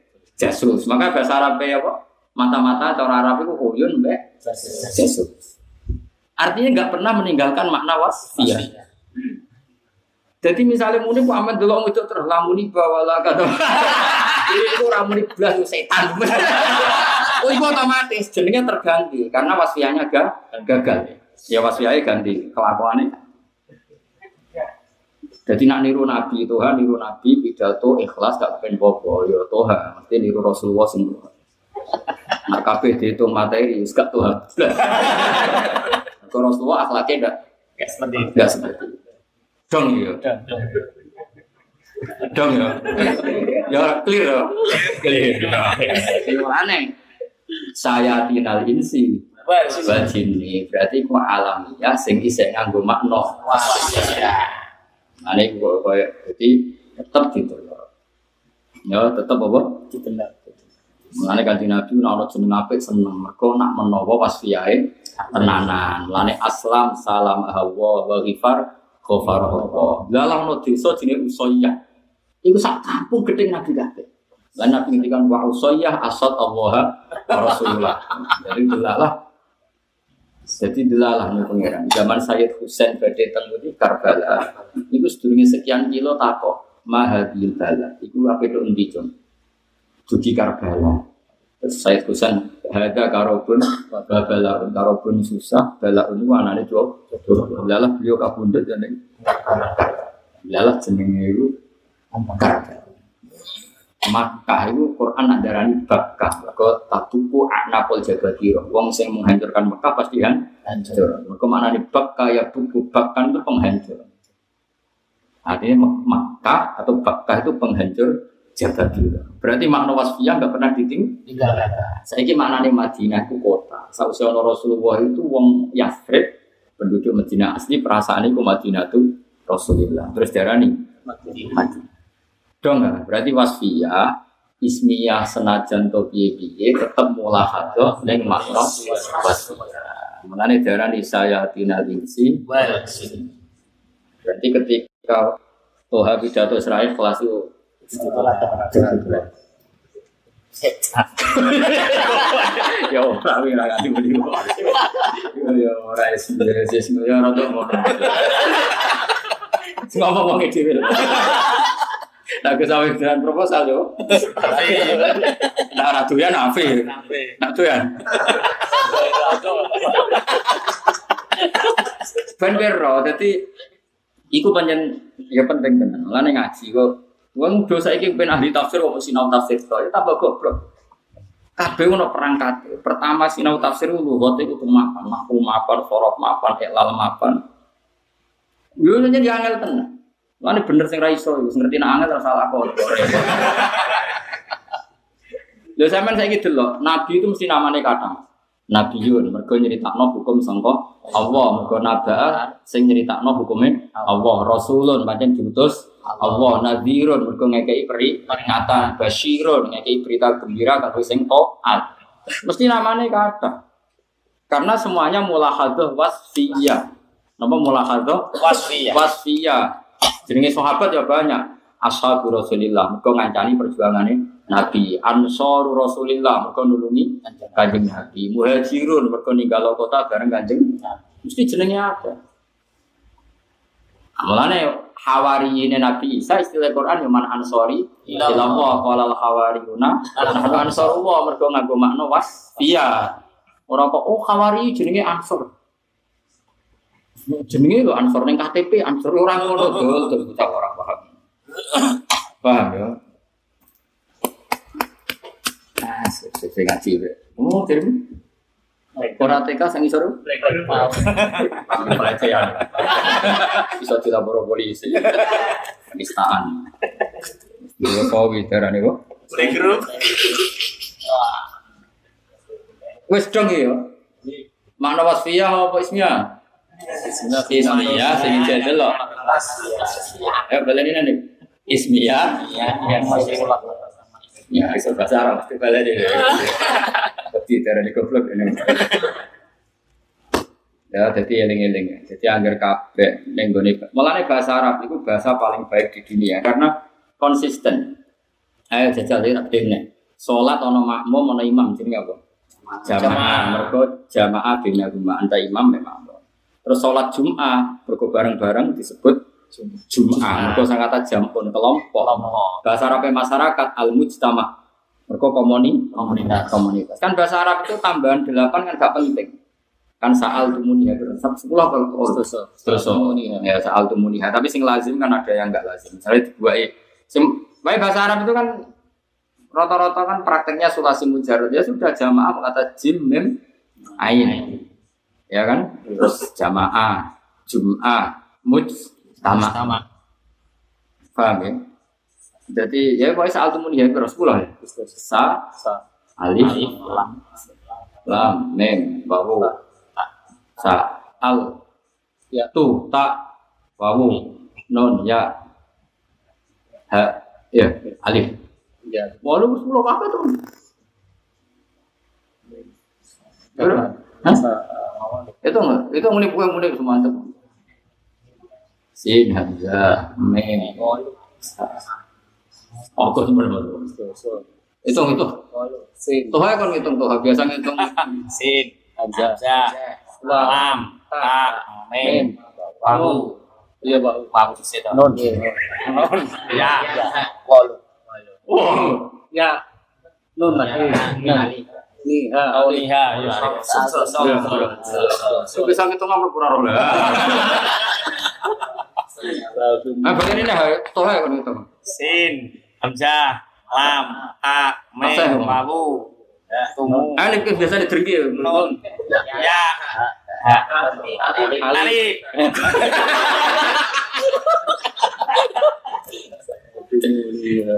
jasus. Maka bahasa Arabnya apa? Mata-mata cara Arab itu uyun mbek jasus. Artinya nggak pernah meninggalkan makna wasfiyah. Jadi misalnya muni Muhammad dulu itu terus lamuni bawalah kata. Ini itu ramuni belas itu setan. oh itu otomatis jenengnya terganti karena wasfiahnya ga, gagal. Ya wasfiahnya ganti kelakuannya. Jadi nak niru Nabi Tuhan, niru Nabi pidato ikhlas gak pengen popo. Ya Tuhan, mesti niru Rasulullah semua. Nak kabeh dihitung materi, wis gak Tuhan. Kalau Rasulullah akhlaknya enggak Kayak seperti itu. enggak seperti itu. Dong ya. Dong ya. Ya clear ya. Clear. Itu aneh. Saya tinal insi sih. bajini berarti ku alamiah sing isih nganggo makna. Wah, ya. Ane ku koyo jadi tetep gitu. Ya tetep apa? Ditendak. Mulane kanjeng Nabi nek ana jeneng apik seneng mergo nak menawa pas fiyae tenanan. Mulane aslam salam hawa wa ghifar ghafar Allah. Lah lah ono desa jenenge Usayyah. Iku sak kampung gedhe Nabi kabeh. Lah Nabi ngendikan wa Usayyah asad Allah wa Rasulullah. Jadi delalah jadi delalah nih pangeran. Zaman Sayyid Husain badhe teng di Karbala. Iku sedurunge sekian kilo takok mahadil bala. Iku apa itu endi, Jon? Dugi Karbala. Terus Sayyid Husain hada karobun babala karobun susah bala ini anane jo. Delalah beliau kabundut jeneng Delalah jenenge iku Karbala. Makkah itu Quran nak darani Bakkah. Mergo tatuku anapol jabatiro. Wong sing menghancurkan Mekah pasti kan hancur. Mergo maknane Bakkah ya buku Bakkan itu penghancur. Artinya Mek- Makkah atau Bakkah itu penghancur dulu. Berarti makna wasfiyah nggak pernah diting. Tinggal kata. Saya ini maknanya Madinah itu kota. Sausnya Rasulullah itu wong Yathrib, penduduk Madinah asli perasaan itu Madinah itu Rasulullah. Terus darah nih Madinah. Dong nggak? Berarti wasfiyah ismiyah senajan to piye-piye tetep mulahadah ning makna wasfiyah. Mengenai darah nih saya tina sini. Berarti ketika Toha pidato Israel kelas itu ya ora ora nganti muni. Ya ora wis wis ya ora ngono. Sing ngomong wong dhewe. Nah, ke sawit dengan proposal yo. Nah, ora doyan afi. Nah, doyan. Ben bero, dadi iku pancen ya penting tenan. Lan ngaji kok wong dosa iki ben ahli tafsir kok sinau tafsir to, ya tambah goblok. Kabeh ono perangkat. Pertama sinau tafsir lugat iku kudu mapan, mahfu mapan, sorof mapan, iklal mapan. Yo nyen ya angel tenan. Lan bener sing ra iso, wis ngerti nek angel ora salah kok. Lho sampean saiki delok, nabi itu mesti namanya kata. Nabiyun, mergo nyeritakno hukum sangka Allah, mergo naba sing nyeritakno hukume Allah, Rasulun pancen diutus Allah, Nadhirun mergo ngekeki peringatan, Basyirun ngekeki berita gembira kanggo sing taat. Mesti namanya kata. Karena semuanya mulahadah wasfiyah. Napa mulahadah Wasfiyah. wasfiyah. Jenenge sahabat ya banyak. Ashabu Rasulillah, mergo ngancani perjuangane Nabi. Ansaru Rasulillah, mergo nulungi Kanjeng Nabi. Muhajirun, mergo ninggal kota bareng Kanjeng Mesti jenenge ada. Mulane hawariyine Nabi Isa istilah Quran ya man ansori ila Allah qala al hawariyuna nahnu ansarullah mergo nganggo makna wasfiyah. Ora kok oh hawari jenenge ansor. Jenenge lho ansor ning KTP ansor ora ngono dol dol bocah ora paham. Paham ya? Ah, saya ngaji. Oh, jadi ora TK sing isor pelecehan. Bisa dilapor polisi. Penistaan. Dua kawi darane kok. Playgroup. Wes dong ya. Makna wasfiyah apa ismiyah? Ismiyah sing lo. Ya balen ini nih. Ismiyah. Ya, iso bahasa Arab mesti balen ini. Tapi darane goblok ini. Ya, jadi eling-eling. Jadi anggar kabeh ning gone mulane bahasa Arab itu bahasa paling baik di dunia karena konsisten. Ayo jajal lihat dene. Salat ana makmum ana imam jenenge apa? Jamaah. Mergo jamaah bina rumah anta imam memang. Terus sholat Jum'ah mergo bareng-bareng disebut Jum'ah. Mergo sangkata jampun kelompok. Bahasa Arab masyarakat al mujtama. Mergo komuni Komunitas. komunitas. Kan bahasa Arab itu tambahan delapan kan gak penting. Kan saal tumuni ya bersab sepuluh kalau terus terus ya saal tumuni tapi sing lazim kan ada yang enggak lazim. Misalnya sim baik bahasa Arab itu kan rata-rata kan prakteknya sulasi mujarad ya sudah jamaah kata jim mim ain ya kan? Terus? Jamaah jum'ah mujtama. Sama. paham ya? Jadi ya pokoknya saal tumuni ya? Terus sepuluh ya sa. Alif Lam. lam mim wawu. Sa. Al. Ya. tu ta wawu. Nun ya. Ha ya alif. Ya. walu sepuluh apa tuh? Hah? itu enggak itu muni bukan muni semantep sin hamzah mim sa oh kok sebenarnya hitung itu Sin. tuh kan ngitung tuh biasa ngitung Sin. Hamzah. Lam. Ta. Mim. Wawu. iya pak Wawu di situ. non Nun. Ya. Walu. Ya. Nun. Nun. Ni. Ha. Oh, ni. Ha. Ya. Iya. Itu bisa ngitung apa kurang lah ah bagian ini ha tuh kan ngitung Sin. Hamzah. Lam. Masa, Mim. Wawu. Tumu. ah ini biasa ditergi Nun. Ya. Alif.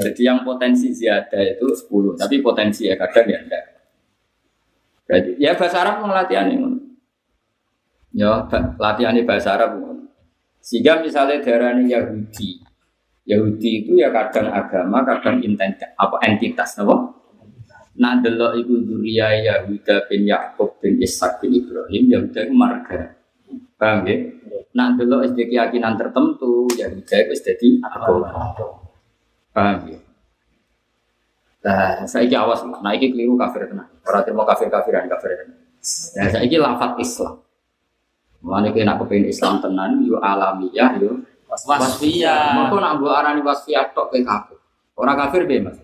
Jadi yang potensi ziyadah itu 10, tapi potensi ya kadang ya enggak. Berarti ya bahasa Arab latihan ini. Ya, latihan bahasa Arab. Sehingga misalnya daerah ini Yahudi, Yahudi itu ya kadang agama, kadang entitas, apa entitas, apa? Nah, delok iku Duria Yahuda bin Yakub bin Ishak bin Ibrahim, Yahuda itu marga. Paham ya? Nah, delok SD keyakinan tertentu, Yahuda itu jadi agama. Paham ya? Nah, saya awas, nah ini keliru kafir tenang. Orang terima kafir kafiran kafir tenang. Nah, saya ini lafat Islam. Mulane kena kepengen Islam tenan yo alamiah yo wasfiyah. Mengko nak mbok arani wasfiyah tok ke kafir. Orang kafir be Mas.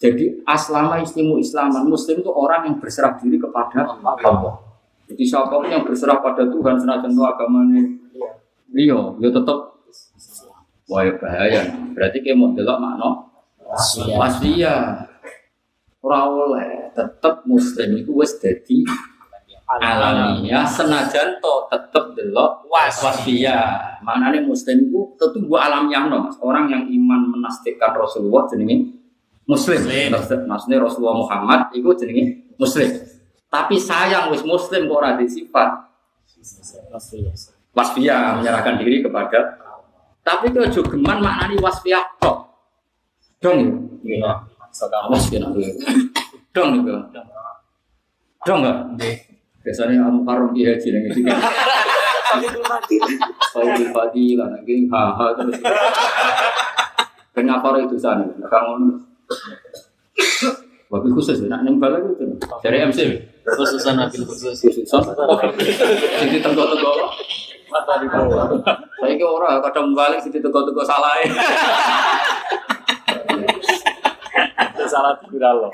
Jadi aslama istimu islaman muslim itu orang yang berserah diri kepada Allah. Jadi siapa pun yang berserah pada Tuhan senajan itu agamanya iya, ya tetap wah ya bahaya. Berarti kayak mau delok makna Wasfiyah. Ora oleh tetap muslim itu wis dadi alamiah senajan to tetep delok wasfiyah. Manane muslim itu tentu gua alamiah no. Orang yang iman menastikkan Rasulullah jenenge muslim. Muslim. Maksud- Maksudnya Rasulullah Muhammad itu jenenge muslim. Tapi sayang wis muslim kok ora di sifat Wasfiyah. menyerahkan diri kepada tapi itu juga geman maknani wasfiyah tok. Dong ya. Iya. Awas kena dulu. Dong juga. Dong enggak? Biasanya kamu karung di haji yang itu kan. Saya di pagi lah, nanti haha terus. Kenapa itu sana? Kamu Wabil khusus, ya, nak nembal lagi itu. Dari MC. khususan nabil khusus. Khusus. Jadi tengok-tengok. Mata di bawah. Saya ke orang kadang balik sih tengok-tengok salah. Salah viral loh.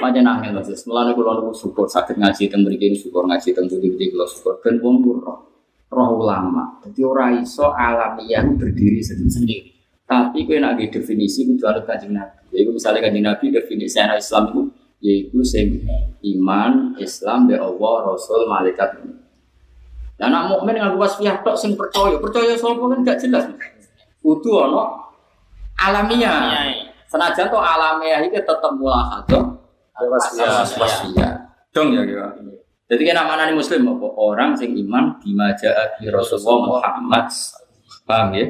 Macam nangis lah, sis. Mulane kula niku syukur sakit ngaji teng mriki syukur ngaji teng budi-budi kula syukur ben wong roh roh ulama. Dadi ora iso alamiah berdiri sendiri. Tapi kowe nek nggih definisi kudu anut Kanjeng Nabi. Yaiku misalnya Kanjeng Nabi definisi anak Islam itu yaiku sing iman, Islam be Allah, Rasul, malaikat. Lah nek mukmin nganggo wasfiyah tok sing percaya, percaya sapa kan gak jelas. Kudu ana alamiah. Senajan to alamiah iki tetep mulahadah Wasfiyah. wasfiyah. Dong ya kira. Jadi kena mana nih muslim apa orang sing iman bima ja'a bi Rasulullah Muhammad. Paham ya?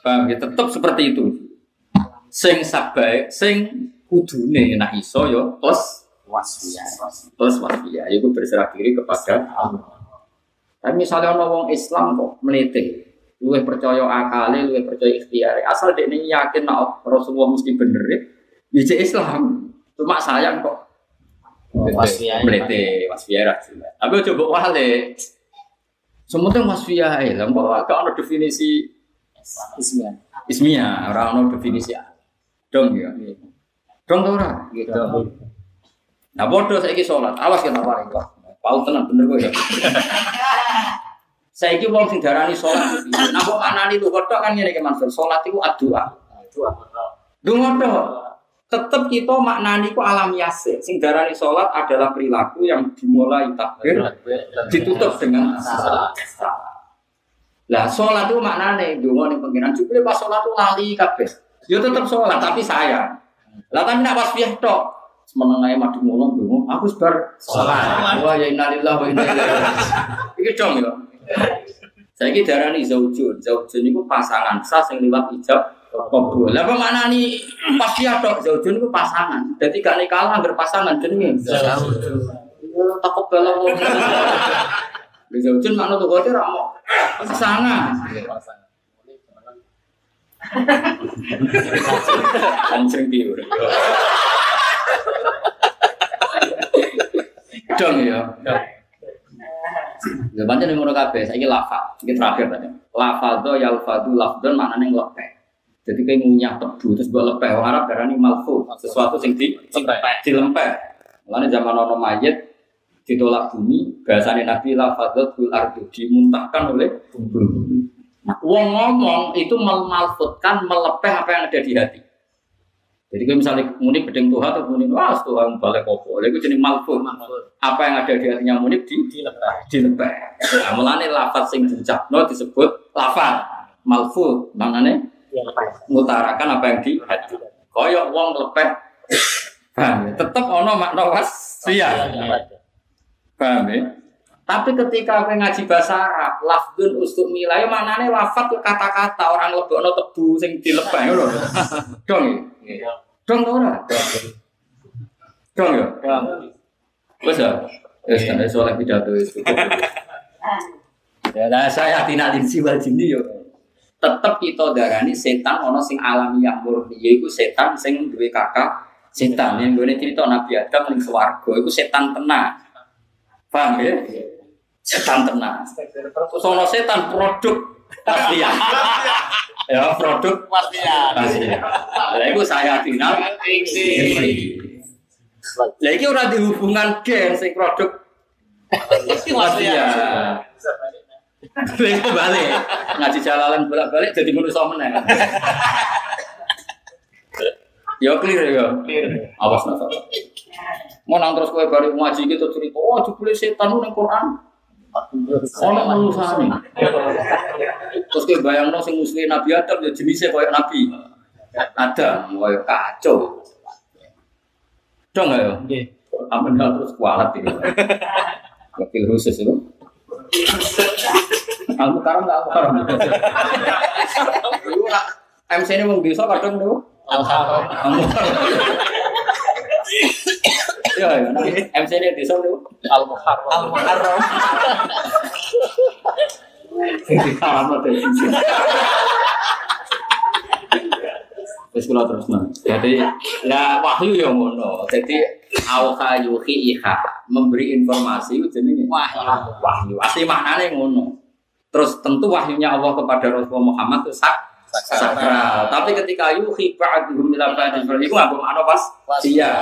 Paham ya? Tetap seperti itu. Sing sabai, sing kudune nak iso yo plus Wasfiyah. plus wasfiyah. Iku berserah diri kepada Allah. Tapi misalnya orang Islam kok melete, luwih percaya akale, luwih percaya ikhtiar. Asal dia ini yakin nak Rasulullah mesti bener ya cek Islam. Cuma sayang kok Wasfiyah. melete, wasfiyah ra jelas. Tapi coba wale. Semuanya wasfiyah ya, kok gak ada definisi Ismiyah. ismiyah, ora ono definisi dong ya. Dong ta ora? Gitu. Nah bodoh saya sholat, awas kita paling kok. Pau tenang bener kok ya. Saya wong sing darani sholat. Nah kok anani lu kodok kan ngene ke Mansur, sholat itu adua. Itu apa? Dungo tok. Tetep kita maknani ku alamiah sih. Sing darani sholat adalah perilaku yang dimulai takbir ditutup dengan salat. Lah sholat itu maknane dungo ning pengiran jupule pas sholat itu lali kabeh. Ya tetep sholat tapi sayang. Lah kan nek pas piyah tok semenengae madu mulung dungo aku sebar Sholat. Wah ya innalillah wa inna ilaihi raji'un. Iki dong ya. Saiki darani zaujun. Zaujun iku pasangan sah sing liwat ijab kabul. Lah apa maknani pas piyah tok zaujun iku pasangan. Dadi gak nikah anggar pasangan jenenge. Zaujun. Takut ngomong. Di zaujun makna tuh kote ra mau pasangan. Anjing biru. Dong ya. Ya banyak yang ngono kabeh, saiki lafal. Iki terakhir tadi. Lafal do yalfadu lafdon maknane nglepeh. Jadi kayak ngunyah tebu terus buat lepeh. Orang Arab darani malfu, sesuatu sing di dilempeh. Mulane zaman ono mayit ditolak bumi, bahasanya Nabi lafadzat bil ardu dimuntahkan oleh bumi. Nah, wong ngomong itu memalfutkan, melepeh apa yang ada di hati. Jadi kalau misalnya muni bedeng Tuhan atau muni wah Tuhan balik kopo, itu jenis malfut. Apa yang ada di hatinya muni di dilepeh. Nah, mulane lafaz sing diucapno disebut lafaz. malfu maknane mutarakan apa yang di hati. Koyok wong lepeh. Paham ya? Tetep ono makna wasfiyah. Paham ya? Tapi ketika aku ngaji bahasa Arab, lafdun ustuk milai maknane lafat kata-kata orang lebokno tebu sing dilebah ngono. Dong ya? Dong to ora? Dong ya? Wes ya. Wes kan soal pidato itu. Ya, nah, saya tidak linsi wal jinni yo. Tetep kita darani setan ono sing alamiah murni, yaiku setan sing duwe kakak setan yang gue cerita Nabi Adam ning swarga iku setan tenang. Paham ya? Setan tenang. Terus ono setan produk pastian. ya produk Pastian. pastian. Lah iku saya final. Lah iki ora dihubungan gen sing produk pastian. Lha balik. Ngaji jalalan bolak-balik jadi manusia meneh. Ya clear ya. Awas nasa. Mau nang terus kowe bari ngaji gitu cerita, oh jebule setan nang Quran. Ono manusane. Terus kowe bayangno sing musuhe Nabi Adam ya jenisnya koyo Nabi. Ada, koyo kacau. Dong ya. Nggih. Ampun dah terus kualat ini. Wakil khusus itu. Aku karam nggak aku karam. MC ini mau bisa kadang dulu. Alhamdulillah. Nah, MC ini bisa dulu. Al-Muharram. Al-Muharram. Sing dikaram deh. Terus kalau terus. Jadi ya wahyu yang ngono. Jadi awha yuhi iha memberi informasi itu jenenge Wahyu. wahyu. Asli maknanya ngono. Terus tentu wahyunya Allah kepada Rasulullah Muhammad itu sak sakral. Tapi ketika yuhi ba'duhum ila ba'din itu nggak bermakna pas iya.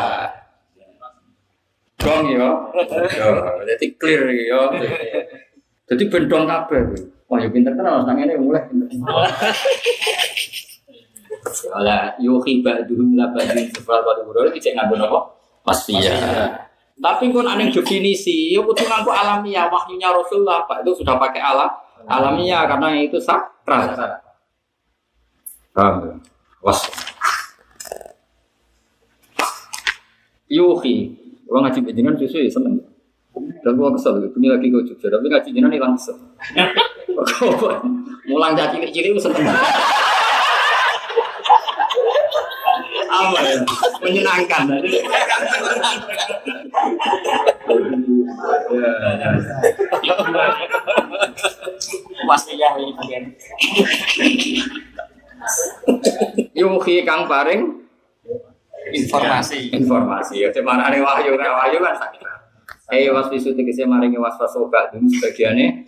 Dong yo. Yo, jadi clear yo. Jadi bendong kabeh. Wah, yo pinter tenan nang ngene mulai pinter. Ala yuhi ba'duhum ila ba'din wuro iki cek nganggo napa? Pasti ya. Tapi kon aneh definisi, yo kudu nganggo alamiah wahyunya Rasulullah, Pak itu sudah pakai alam alamiah karena itu sakral. Paham? ya? Was. Yuhi, gua ngaji jenengan susu ya seneng. Dan gua kesel, ini lagi gua jujur, tapi ngaji jenengan hilang kesel. Mulang dari cilik-cilik gua seneng. Apa ya? Menyenangkan. Pastinya ini bagian. Yuhi kang paring Informasi. informasi. Ya cuman ada wahyu? Kan wahyu kan sakit. Eh was visu tegese maringi was wasoba dum sebagiannya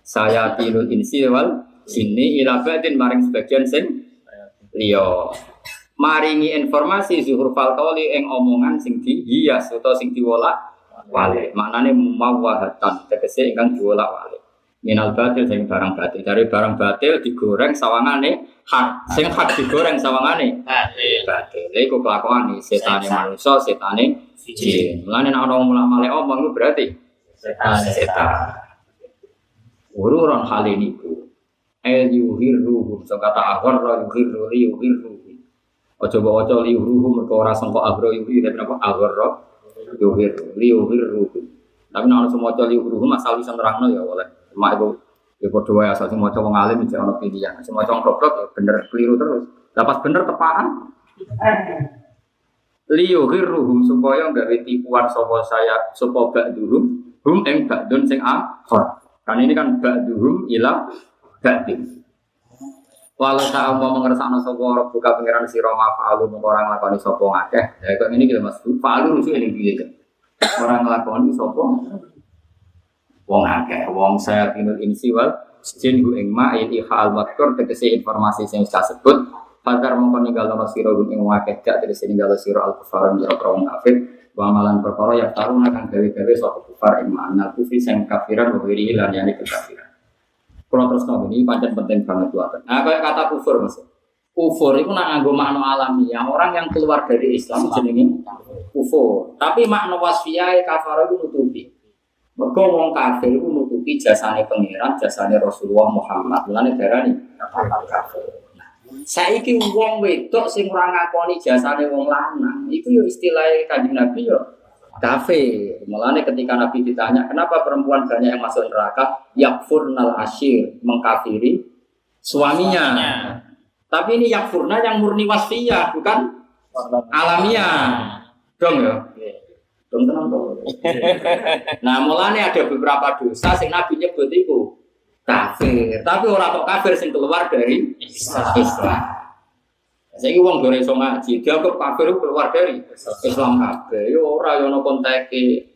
saya pilih insi wal. Sini ila badin maring sebagian sing liya. Maringi informasi zuhur fal qawli ing omongan sing dihias utawa sing diwolak wale maknane mawahatan tegese ingkang diwolak wale minal batil sing barang batil. Dari barang batil digoreng sawangane hak. Sing hak digoreng sawangane Adil. batil. Iku kelakuan nih setane manusia setane jin. Mulane nek ana wong male omong iku berarti Setan. setan. ururan hal ini ku el yuhirruhum. So kata agharra yuhirru li yuhirruhum. Ojo bawa ojo li yuhirruhum mereka ora sangka agro yuhir tapi apa agharra yuhirru li yuhirruhum. Tapi nek ana semua ojo li yuhirruhum asal bisa nerangno ya oleh cuma itu ya padha wae asal semua wong alim iki pilihan semua wong goblok ya bener keliru terus dapat bener tepaan liyuhirruhum supaya gawe tipuan sapa saya sapa ba'duhum hum ing ba'dun sing akhir. Kan ini kan ba'duhum ila ba'din. Walau tak mau mengersakno sapa ora buka pangeran sira ma fa'alu mung ora nglakoni sapa ngakeh. Ya kok ini kita Mas. Fa'alu lucu ini piye kan. Ora nglakoni sapa wong akeh, wong saya tinul insi wal jin hu ing ma ini hal matur tegese informasi sing kasebut Fakar mongko ninggalono sira gum ing gak dari sini ninggalo sira al kufar ing jero wong kafir wa amalan perkara ya taruna kang gawe-gawe sapa kufar ing makna kufri sing kafiran wa wiri lan yani kekafiran. Kalau terus ngomong ini pancen penting banget buat. Nah, kayak kata kufur mas. Kufur itu nak nganggo makna alamiah. Orang yang keluar dari Islam jenenge kufur. Tapi makna wasfiyah kafar itu nutupi. Mergo wong kafir itu nutupi. jasane pangeran, jasane Rasulullah Muhammad. Mulane darani kafir. Saiki wong wedok sing ora ngakoni jasane wong lanang, iku yo istilah Kanjeng Nabi yo kafir. Mulane ketika Nabi ditanya, kenapa perempuan banyak yang masuk neraka? Yakfurnal asyir, mengkafiri suaminya. Tapi ini yakfurna yang murni wasfiyah, bukan alamiah. Dong ya. Dong tenang dong. Nah, mulane ada beberapa dosa sing Nabi nyebut itu kafir. Tapi orang kok kafir sing keluar dari Islam. Saya uang gore iso ngaji, dia kok kafir keluar dari Islam kabeh. Yo ora yo ono konteke.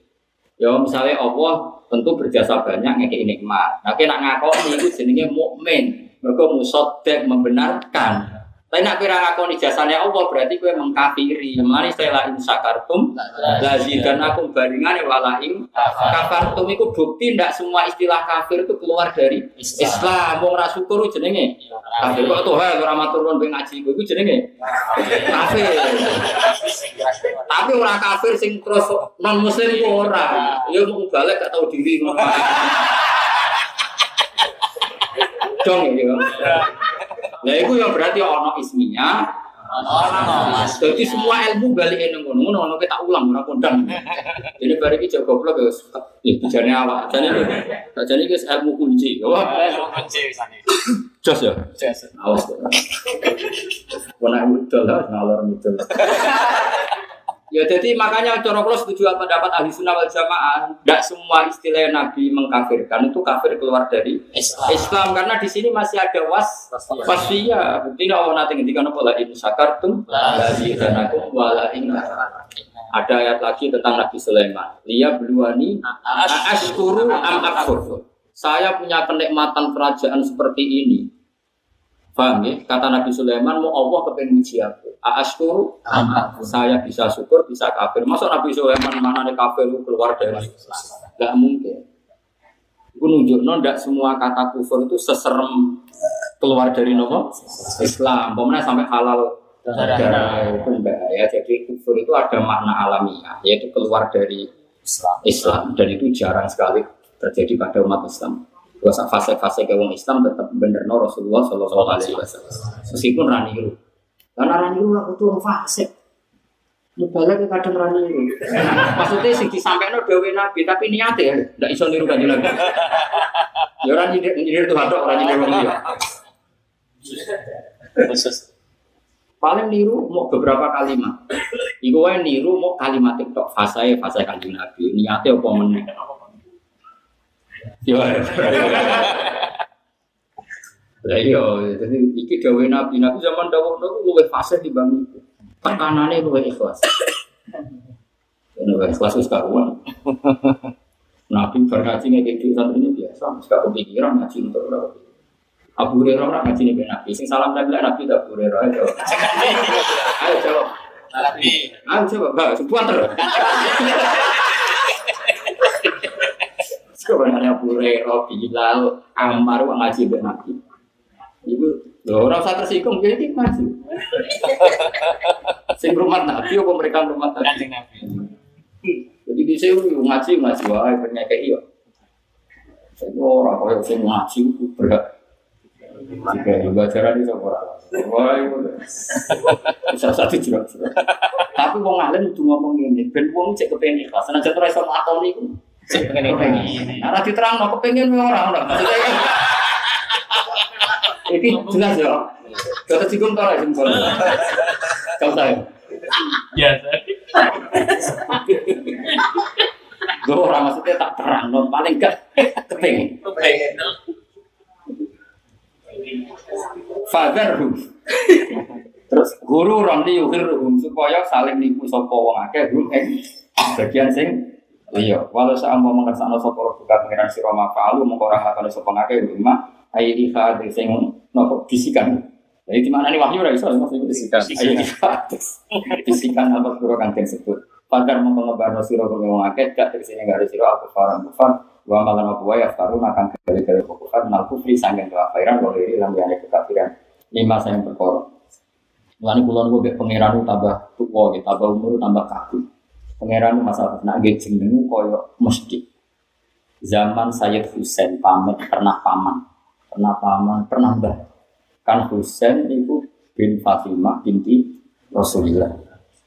Ya misalnya Allah tentu berjasa banyak ngekek nikmat. Nah, nak ngakoni itu jenenge mukmin. Mereka musoddek membenarkan. Tapi nak kira ngakoni jasanya Allah berarti gue mengkafiri. Mari saya la in sakartum dan aku bandingan wala in kafartum itu bukti tidak semua istilah kafir itu keluar dari Islam. Wong ra syukur jenenge kafir. Kok tuh ora matur nuwun ben ngaji iku jenenge kafir. Tapi orang kafir sing terus non muslim ku ora. Ya mau balik gak tahu diri. Dong ya. Nah itu yang berarti ono isminya. Jadi semua ilmu balik ini ngono ngono ono kita ulang ora kondang. Ini bari iki jago goblok ya. Bijane awak. Jane jane iki ilmu kunci. Wah, ilmu kunci wisane. Jos ya. Jos. Awas. Wona udol lah ngalor ngidul. Ya jadi makanya cara kalau setuju pendapat ahli sunnah wal jamaah, tidak semua istilah Nabi mengkafirkan itu kafir keluar dari Islam, Islam karena di sini masih ada was wasfiyah. Bukti Allah nanti ketika nopo la in sakartum dan aku wala Ada ayat lagi tentang Nabi Sulaiman. Lia beluani ashkuru am akfur. Saya punya kenikmatan kerajaan seperti ini. Paham ya? Kata Nabi Sulaiman, mau Allah kepengen uji aku. Aashkuru, saya bisa syukur, bisa kafir. Masa Nabi Sulaiman mana nih kafir keluar dari Islam? Gak mungkin. Itu nunjuk, no, tidak semua kata kufur itu seserem keluar dari nopo Islam. Pemenang sampai halal darah ya. Jadi kufur itu ada makna alamiah, yaitu keluar dari Islam. Islam. Dan itu jarang sekali terjadi pada umat Islam. Gak fase-fase ke wong Islam tetap bener no Rasulullah Shallallahu Alaihi Wasallam. Meskipun raniru, karena raniru lah itu orang fase. Mubalak ke kadang raniru. Maksudnya sih disampaikan dewi nabi, tapi niatnya ya, tidak iso niru kan nabi. Ya orang nyindir nyindir tuh ada orang nyindir orang dia. Paling niru mau beberapa kalimat. Iku wae niru mau kalimat itu fase fase kanjeng nabi. Niatnya apa meneh. Yo. Lah iya, jadi iki dawe Nabi, Nabi zaman dawuh niku luwih fasih dibanding itu. Tekanane luwih ikhlas. Ini luwih ikhlas wis karuan. Nabi berkaji ngeke itu satu ini biasa, gak kepikiran ngaji untuk berapa. Abu Hurairah ora ngaji nih Nabi, sing salam Nabi Nabi Abu Hurairah ayo. Ayo jawab. Nabi. Ayo coba, enggak, sebuah terus. Sebenarnya boleh Robi Bilal, Ammar, Wang Ngaji, Ben Nabi. Ibu, loh, orang usah tersinggung, jadi maju. Sing rumah Nabi, apa mereka rumah Nabi? Jadi di sini ngaji, ngaji, wah, penyakit iya. Saya orang kaya sing ngaji, berat. Jika juga cara ini sama orang. Wah, itu bisa satu juga. Tapi wong alim itu ngomong ini, ben wong cek kepengen ikhlas. Nah, jatuh resor atom itu. Pengen pengen. Nah, diterang no kepengen orang orang. Maksudnya kan. Ini jelas ya. Kata cikum tau lah simpel. Kau tahu. Ya. Gue orang maksudnya tak terang, no. paling gak. Kepengen. Father Terus guru ramli yuhirhum supaya saling nipu sapa wong akeh hum ing bagian sing Iya, walau saat mau mengersakno sapa buka pengiran sira mafalu mengko ora lakone sapa ngake rumah ayi ikhad sing nopo bisikan. Jadi di mana nih wahyu ora iso maksudnya bisikan. Ayi ikhad. Bisikan apa kuro kang disebut. Pagar mau mengebarno sira kang wong akeh gak sini gak ada sira aku faran kufar wa malan apa wae aftarun akan gale-gale kufar nal kufri sanggen kekafiran wa iri liyane kekafiran. Lima sayang perkara. Mulane kula niku mek pangeran tambah tuwa, tambah umur tambah kabeh. Pangeran masalah nak nggih jeneng koyo mesti. zaman Sayyid Husain pamit pernah paman, pernah paman, pernah mbah. Kan Husain itu bin Fatimah binti Rasulullah.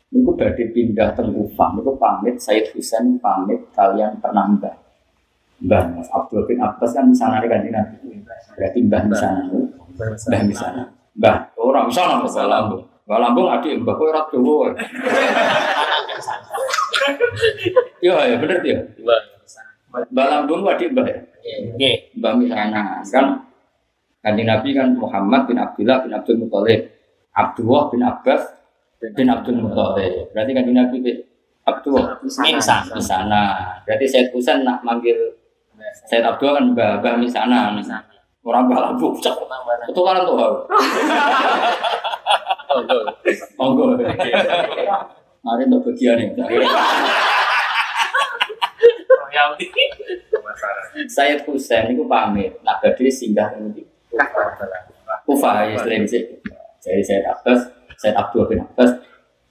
Niku badhe pindah teng Kufah, niku pamit Sayyid Husain pamit kalian pernah mbah. Mbah Mas Abdul bin Abbas kan sana kan. Berarti mbah di sana. Mbah di sana. Mbah, orang di sana Mbah Lambung. Mbah Lambung adik mbah kowe ora dowo. Iya, ya bener dia. Mbah Lambung adik mbah ya. Nggih. Mbah Misana kan Kanjeng Nabi kan Muhammad bin Abdullah bin Abdul Muthalib, Abdullah bin Abbas bin Abdul Muthalib. Berarti Kanjeng Nabi bin Abdullah Minsan. di sana. Berarti Said Husain nak manggil Said Abdullah kan Mbah Mbah Misana. Orang Mbah Lampung. Cek. Itu kan tuh. Oh, go. Monggo. Mari untuk bagian ini. Said Husain itu pamit. Nah, badhe singgah nanti. Kufah ya selain itu. Jadi saya Abbas, saya Abdul bin Abbas,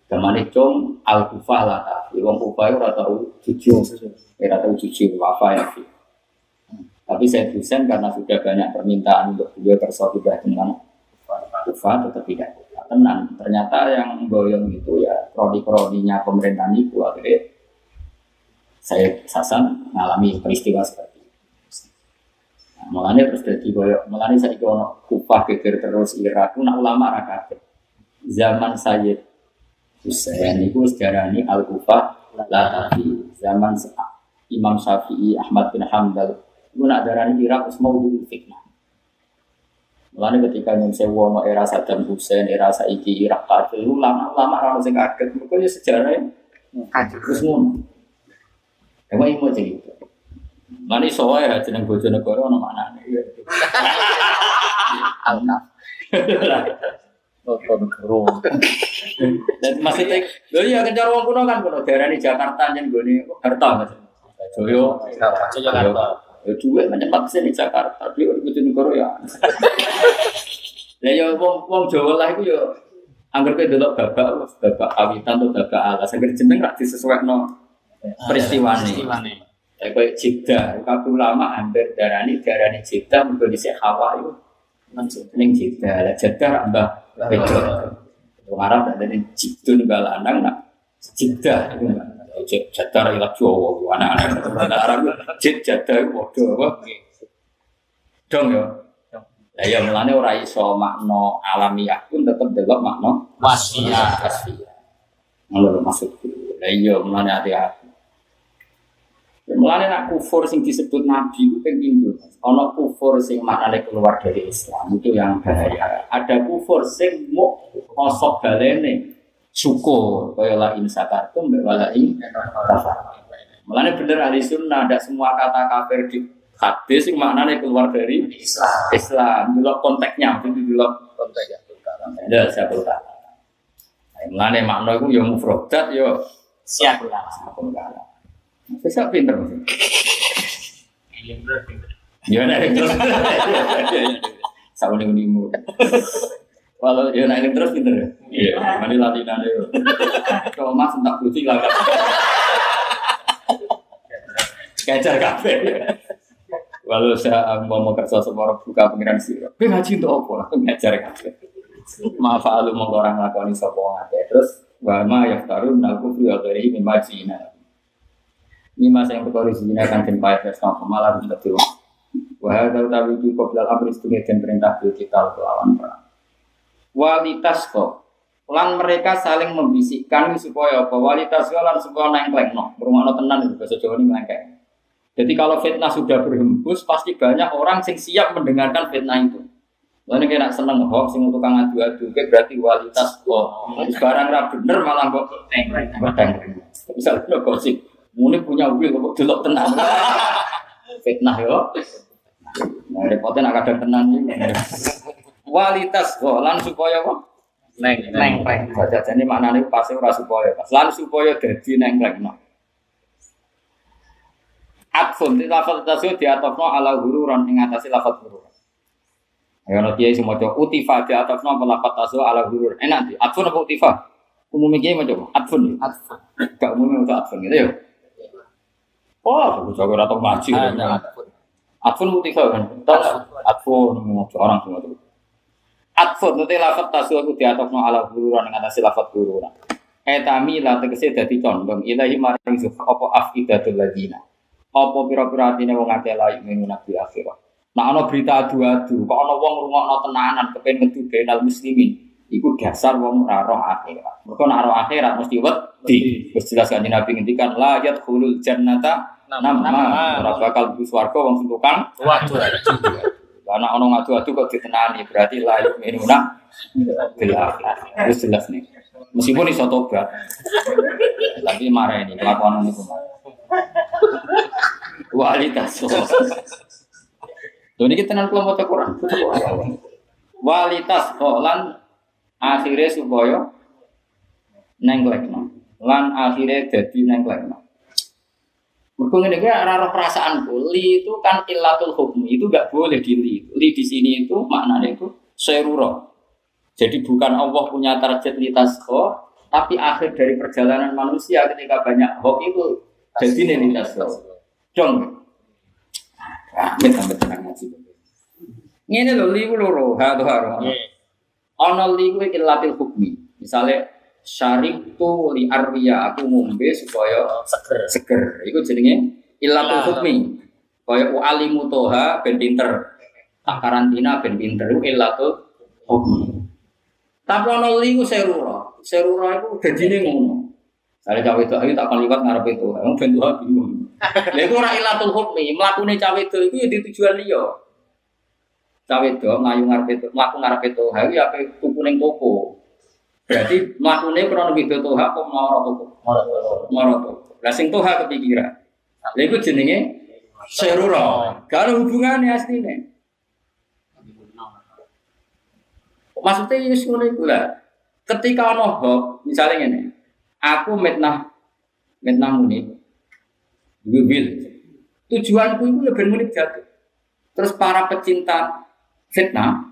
Gamane cung al kufah lah tapi wong kufah itu ora tau jujur, ora tau jujur wafa ya. Tapi saya Husain karena sudah banyak permintaan untuk beliau bersahabat dengan kufah tetap tidak tenang. Ternyata yang boyong itu ya kroni-kroninya pemerintahan itu akhirnya saya Sasan mengalami peristiwa seperti itu. Nah, mulanya terus jadi boyong, mulanya saya ono kufah geger terus Irak, nak ulama rakyat. Zaman Sayyid Husain itu sejarah ini al kufah la tafi. Zaman Imam Syafi'i Ahmad bin Hambal itu nak darani Irak mau dulu fitnah. Mulane ketika nyun sewu mau era Saddam Hussein, era saiki Irak kafir, ulama-ulama ra ono sing kaget. Mergo ya sejarahnya terus ngono. Emang mau cerita. Mani soalnya ya jeneng Bojonegoro ono maknane. Alkaf. Dan maksudnya, lho iya kencar wong kuno kan kuno daerah ini Jakarta jen gone harta Mas. Joyo, Jakarta. Ya duwe menyepat sini Jakarta, dia udah Bojonegoro ya. Lah ya wong wong Jawa lah iku ya angger kowe delok babak babak awitan atau babak alas, angger jeneng rak disesuaikno peristiwane. Peristiwane. Ya kowe Jeddah, kabeh ulama hampir darani darani Jeddah mergo dhisik hawa iku ning. Lah rak mbah beda. Wong Arab ada ning nak Jeddah iku Jed- Jeddah ra ilat Jawa anak-anak. Anak Arab Jeddah iku padha apa? Dong ya. Lah ya mulane ora iso makna alamiah pun tetep delok makna Wasfiyah. asfiyah. Ngono lho maksudku. Lah iya mulane hati-hati. Ya, Mulane nak kufur sing disebut nabi itu ping pindho. Ana kufur sing maknane keluar dari Islam itu yang bahaya. Ada kufur sing mau kosok balene syukur kaya la in sakartum wa la in. Mulane bener ahli sunnah ada semua kata kafir di hadis sing maknane keluar dari Islam. Islam. Delok konteksnya, itu delok Konteks ya. ada siapa kata. Mulane makna iku ya mufradat ya Siap ulama. apa enggak. Bisa pinter mesti. Ya nek terus. Sama ning unimu. Kalau ya nek terus pinter ya. Iya, mari latihan yo. Kalau Mas entak putih lah. Kejar kafe. Walau saya mau mau kerja semua orang buka pengiran sih. Gue ngaji untuk apa? Ngajar kafe. Maaf alu mau orang lakoni sopo ngake. Terus wa ma yaftarun naku fi ghairihi mimma jina. Ini masa yang berkori zina kan den payah sama malah bisa tiru. Wah, tahu tahu iki kok bilal amri dan perintah kita kelawan perang. Walitas kok lan mereka saling membisikkan supaya apa walitas lan supaya nengkleng no berumah tenan itu bahasa Jawa ini nengkleng. Jadi kalau fitnah sudah berhembus pasti banyak orang sing siap mendengarkan fitnah itu. Lalu kena seneng hoax sing untuk adu-adu kayak berarti kualitas kok barang ra bener malah kok nengkleng. Misalnya gosip, muni punya wil kok delok tenang. Fitnah yo. Nah, repotnya nak kadang tenang ini. Kualitas kok lan supaya kok Neng, neng, neng. Baca jadi maknanya pasti ora supaya pas. Lan supaya dadi nengkleng no. Atfun di lafaz tasawuf di atofno ala hururan ing atase lafaz hurur. Ayo nanti kiai semua coba utifa di atofno apa lafaz tasawuf ala hurur. Enak di atfun apa utifa? Umumnya kiai mau coba atfun. ya? Atfun. Gak umumnya untuk atfun gitu ya. Oh, aku jago atau ngaji. Atfun mutika kan. Atfun orang semua tuh. Atfun nanti lafat tasu aku di atas no ala bururan dengan atas lafat bururan. Etami lah tegese dadi condong ilahi maring zuh apa afidatul ladina. Apa pira-pira atine wong akeh layu minu nabi akhirah. Nah ana berita adu-adu, kok ana wong ngrungokno tenanan kepen metu benal muslimin. Iku dasar wong ora roh akhirat. Mergo nek roh akhirat mesti wedi. Wis jelas kanjeng Nabi ngendikan la yadkhulul jannata nama ora bakal mlebu swarga wong sing tukang Waduh. Karena ono ngadu-adu kok ditenani berarti layu minuna akhirah. Wis jelas nih. Meskipun iso tobat. Tapi marah ini kelakuan ini marah. Walitas. Lho niki tenan kula maca Quran. Walitas lan akhirnya supaya nengklekno. Lan akhirnya jadi nengklekno. Mergo ngene iki ora roh perasaanku. Li itu kan illatul hukmi, itu gak boleh di li. Li di sini itu maknanya itu seruro. Jadi bukan Allah punya target li tasqo, tapi akhir dari perjalanan manusia ketika banyak hoax itu jadi nih li tasqo. Dong. Amit amit tenang ngaji. Ngene lho li loro, ha to haro. Ana li ku illatil hukmi. Misale syarik tu li arwiya aku ngombe supaya Seger. seger. Iku jenenge ilatul hukmi. Kaya alimu toha ben pinter. Tak karantina ben pinter iku ilatul hukmi. Tapi ana liku serura. Serura iku dadine ngono. Sale cawe itu ayo tak liwat ngarep itu. Wong ben tuha bingung. Lha iku ora ilatul hukmi, mlakune cawe itu iku ya di tujuan liya. Cawe itu ngayu ngarep itu, mlaku ngarep itu, ha iki ape tuku ning toko. Berarti mlakune krono video toha apa mloro toko? Moro toko. Lah sing toha kepikiran. Lha iku jenenge serura. Gak ada hubungannya asline. Maksudnya ini ngono iku lah. Ketika ono hoax, misalnya ngene. Aku mitnah mitnah muni. Wil. Tujuanku itu lebih muni jatuh. Terus para pecinta fitnah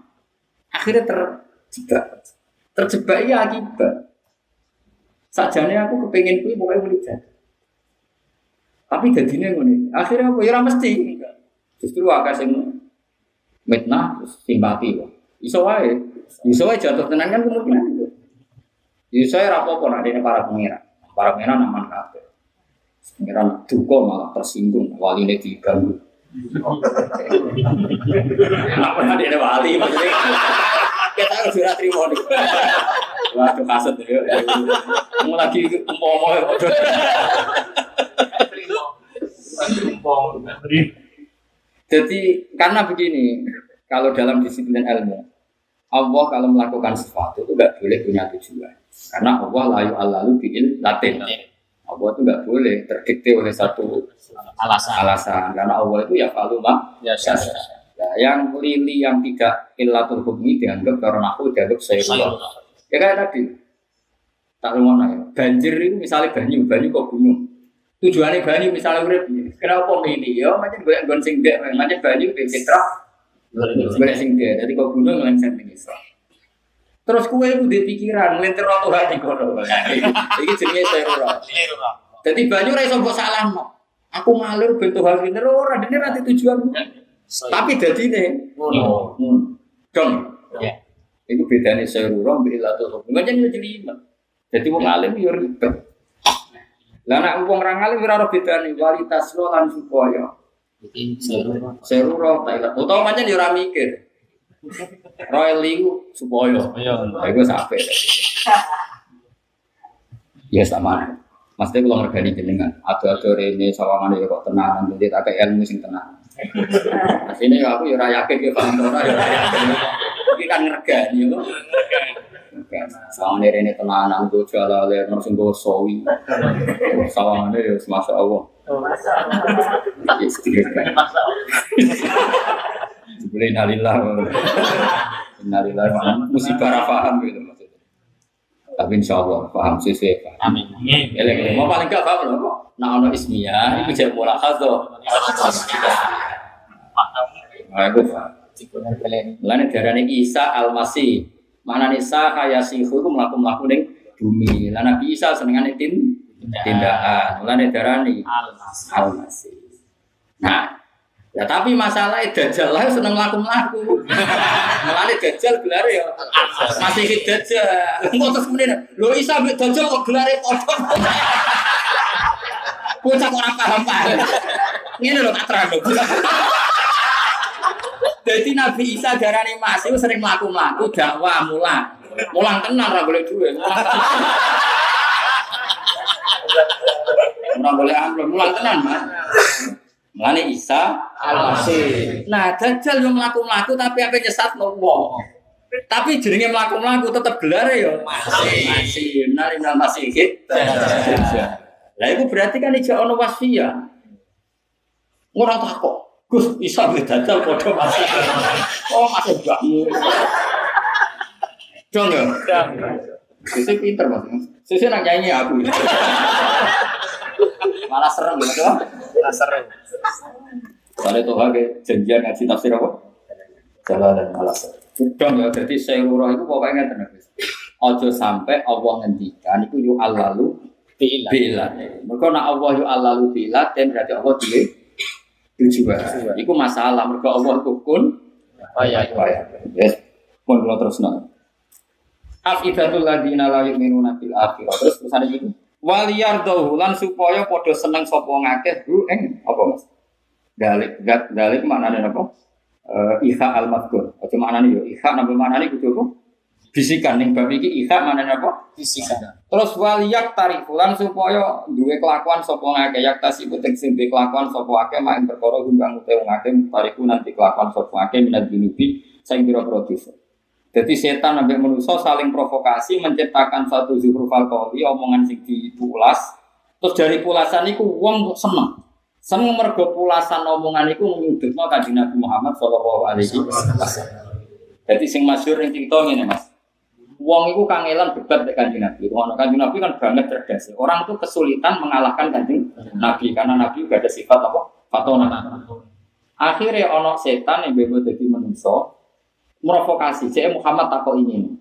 akhirnya terjebak. Terjebak ya akibat. Sajane aku kepengen kuwi pokoknya muni jatuh. Tapi jadinya ngono. Akhirnya aku ya ora mesti. Justru akeh sing mitnah terus simpati kok. Iso wae. Iso wae jatuh tenan kan kemungkinan itu. Iso wae rapopo nek dene para pengira. Para pengira naman kabeh. Pengiran duka malah tersinggung waline diganggu. Apa nek dene wali maksudnya. Kita harus sudah terima nih. Waduh kaset ya. Mau lagi umpomo ya. Jadi karena begini, kalau dalam disiplin ilmu, Allah kalau melakukan sesuatu itu nggak boleh punya tujuan. Karena Allah layu alalu bikin latin. Allah itu nggak boleh terdikte oleh satu Alasan. alasan. Karena Allah itu ya falu mak. Ya, Ya, Nah, yang lili yang tidak illatul hukmi dianggap karena aku dianggap saya Ya kayak tadi. Tak rumah ya. Banjir itu misalnya banyu, banyu kok gunung. Tujuannya banyu misalnya urip kenapa ini? Ya macam gue gon sing dek, macam banyu di citra gue sing dek. Jadi kok gunung ngelengsar ning isra. Terus kue itu di pikiran ngelintir roto hati kono. Iki jenenge serura. Jadi banyu ra iso mbok salahno. Aku ngalur bentuk hal ini ora dene ra tujuan. Tapi dadine Ngono. Hmm. Dong. Ya. Itu bedanya serura mbek ilatul hukmi. Macam yo jelimet. Jadi wong alim yo ribet. Lah nek wong ra alim ora ora bedane kualitas lo lan supaya serura ta ilat. Utawa macam yo ora mikir. Royal iku supaya. Ya iku sampe. Ya sama. Maksudnya kalau ngergani jenengan, ada-ada rene sawangan ya kok tenang, jadi tak kayak ilmu sing tenang. Aslinya ya aku ya yakin ya paham ora ya yakin. Iki kan ngergani yo. Sawangan rene tenanan go jalale ono sing go sawi. Sawangan ya masya Allah. Ya sedikit kan. Boleh nalillah. Nalillah musibah ra paham gitu maksudnya. Tapi insya Allah paham sih sih. paham. Amin. Eleng, mau paling gak paham loh. Nah, ono ismiyah, itu jadi mula khasdo. Nah, itu paham. Mulane darane Isa Al-Masih. Mana nih sa kaya sihu itu melaku melaku neng bumi. Lah Nabi Isa senengane tin tindakan. Mulane darani Almas. al-masih. Nah, ya tapi masalah dajjal lah seneng laku-laku. Mulane dajjal gelar ya masih dajjal. Engko terus kemudian lho Isa mbek dajjal kok gelare padha. Bocah kok ora paham paham. Ngene lho tak terang. Jadi Nabi Isa darani Mas itu sering mlaku-mlaku dakwah mulang. Mulang tenan ora boleh duwe. Tenan. Ora boleh amplop, mulang tenan, Mas. Mulane Isa Al-Masih. Nah, dajjal yo mlaku-mlaku tapi apa nyesatno wong. Tapi jenenge mlaku-mlaku tetep gelar ya Masih. masih nari nang masih hit. Lah itu berarti kan ijak ono wasfiyah. Ora takok. Gus mbek dajjal padha masih. Oh, masih mbakmu. Dong ya. Sisi pinter mas. Sisi nak nyanyi aku. Malah serem gitu. Seru. Soalnya tuh ke janjian ngaji tafsir apa? Jalan dan malas. Udah ya, jadi seluruh itu pokoknya tenang. Ojo sampai Allah ngendikan itu yu alalu Bila. bilat. Mereka nak Allah yu alalu bilat dan berarti Allah pilih tujuan. Itu masalah. Mereka Allah itu kun. Oh iya. iya. Yes. Pun kalau terus nol. Afidatul ladina la yu'minuna bil akhirah. Terus terus ada gitu. Waliyar lan supaya podo seneng sapa ngakeh hu ing apa Mas? Dalik gat dalik maknane apa? Eh iha al madkur. Aja maknane yo iha napa maknane kudu apa? Bisikan ning bab iki iha maknane apa? Fisika. Terus waliyak tarifulan supaya duwe kelakuan sapa ngakeh yak tasibu tegese duwe kelakuan sapa akeh ing perkara gumbang ute wong akeh tariku nanti kelakuan sapa akeh minat dunubi sing pira-pira dosa. Jadi setan sampai manusia saling provokasi menciptakan satu zuhruf al omongan sing dipulas. Terus dari pulasan itu wong seneng. Seneng mergo pulasan omongan itu menyudutno kanjeng Nabi Muhammad sallallahu alaihi wasallam. Jadi sing masyhur ning cerita ngene Mas. Wong itu kangelan debat dengan kanjeng Nabi. Wong kanjeng Nabi kan banget cerdas. Orang itu kesulitan mengalahkan kanjeng Nabi karena Nabi juga ada sifat apa? Fatona. Akhirnya ono setan yang bebo jadi manusia provokasi. Saya Muhammad takut ini.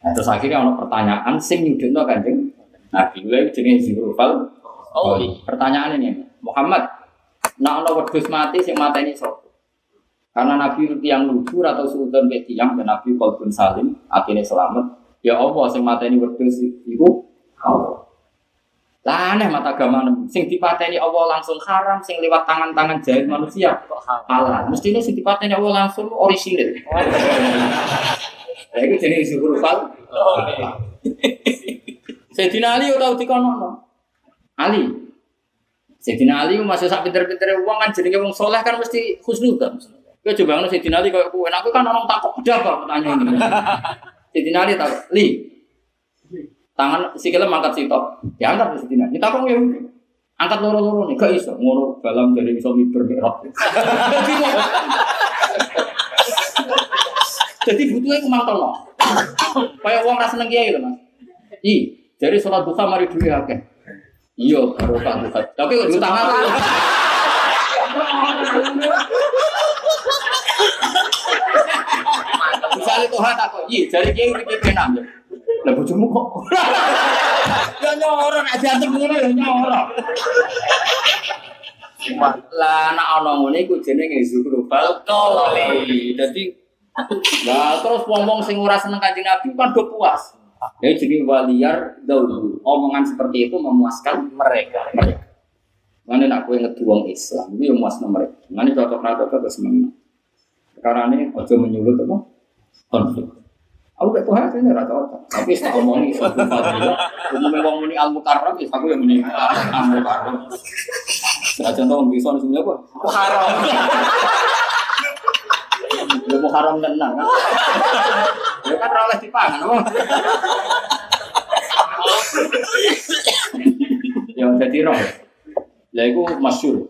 Nah, terus akhirnya ono pertanyaan sing nyudutno kanjeng Nabi. Lha jenenge Zihrufal. Oh, Pertanyaan ini, Muhammad, nak ono wedhus mati sing mateni sapa? Karena Nabi itu yang lucu atau sultan be tiang dan Nabi kalbun salim, akhirnya selamat. Ya Allah, sing mateni wedhus iku Allah. Lah aneh mata agama sing dipateni Allah langsung haram, sing lewat tangan-tangan jahil manusia halal. Mestinya sing dipateni Allah langsung orisinil. Lah iku jenenge zuhur fal. Sayyidina Ali ora dikono. Ali. Sayyidina Ali masih sak pinter-pintere wong kan jenenge wong soleh kan mesti husnudzon. Kowe coba ngono Sayyidina Ali koyo kowe. Aku kan orang takok ada apa pertanyaan ini. Sayyidina Ali takok, "Li, tangan sikile mangkat sitok. Ya angkat Sayyidina. Ini takok ya. Angkat loro-loro nih, gak iso. Ngono dalam dari iso miber mikrot. Jadi butuhnya aku mangkel Kayak uang rasa seneng kiai lho mas. I, jadi sholat duha mari duwe akeh. Iya, karo Pak duha. Tapi kok utang Misalnya Tuhan tak kok, iya, jadi kiai iki penam ya. Lah bojomu kok. Ya nyoro nek diantem ngono ya nyoro. Lah anak ana ngene iku jenenge zukrufal qawli. Dadi Lah terus wong-wong sing ora seneng Kanjeng Nabi kan do puas. Ya jadi waliyar daulu. Omongan seperti itu memuaskan Mereka. Mana nak kue ngedu wong Islam, itu yang muasna mereka. Mana cocok nada cocok semangat. Karena ini ojo menyulut apa? Konflik. Aku gak tuh hati ini rata cocok. Tapi setelah omongi suatu fadilah, umumnya wong muni al mukarram, ya aku yang muni al mukarram. Nah contoh wong bisa sebenarnya apa? Haram. Ya mau haram tenang kan? Ya kan oleh dipangan, apa? Ya jadi roh. Ya itu masyur.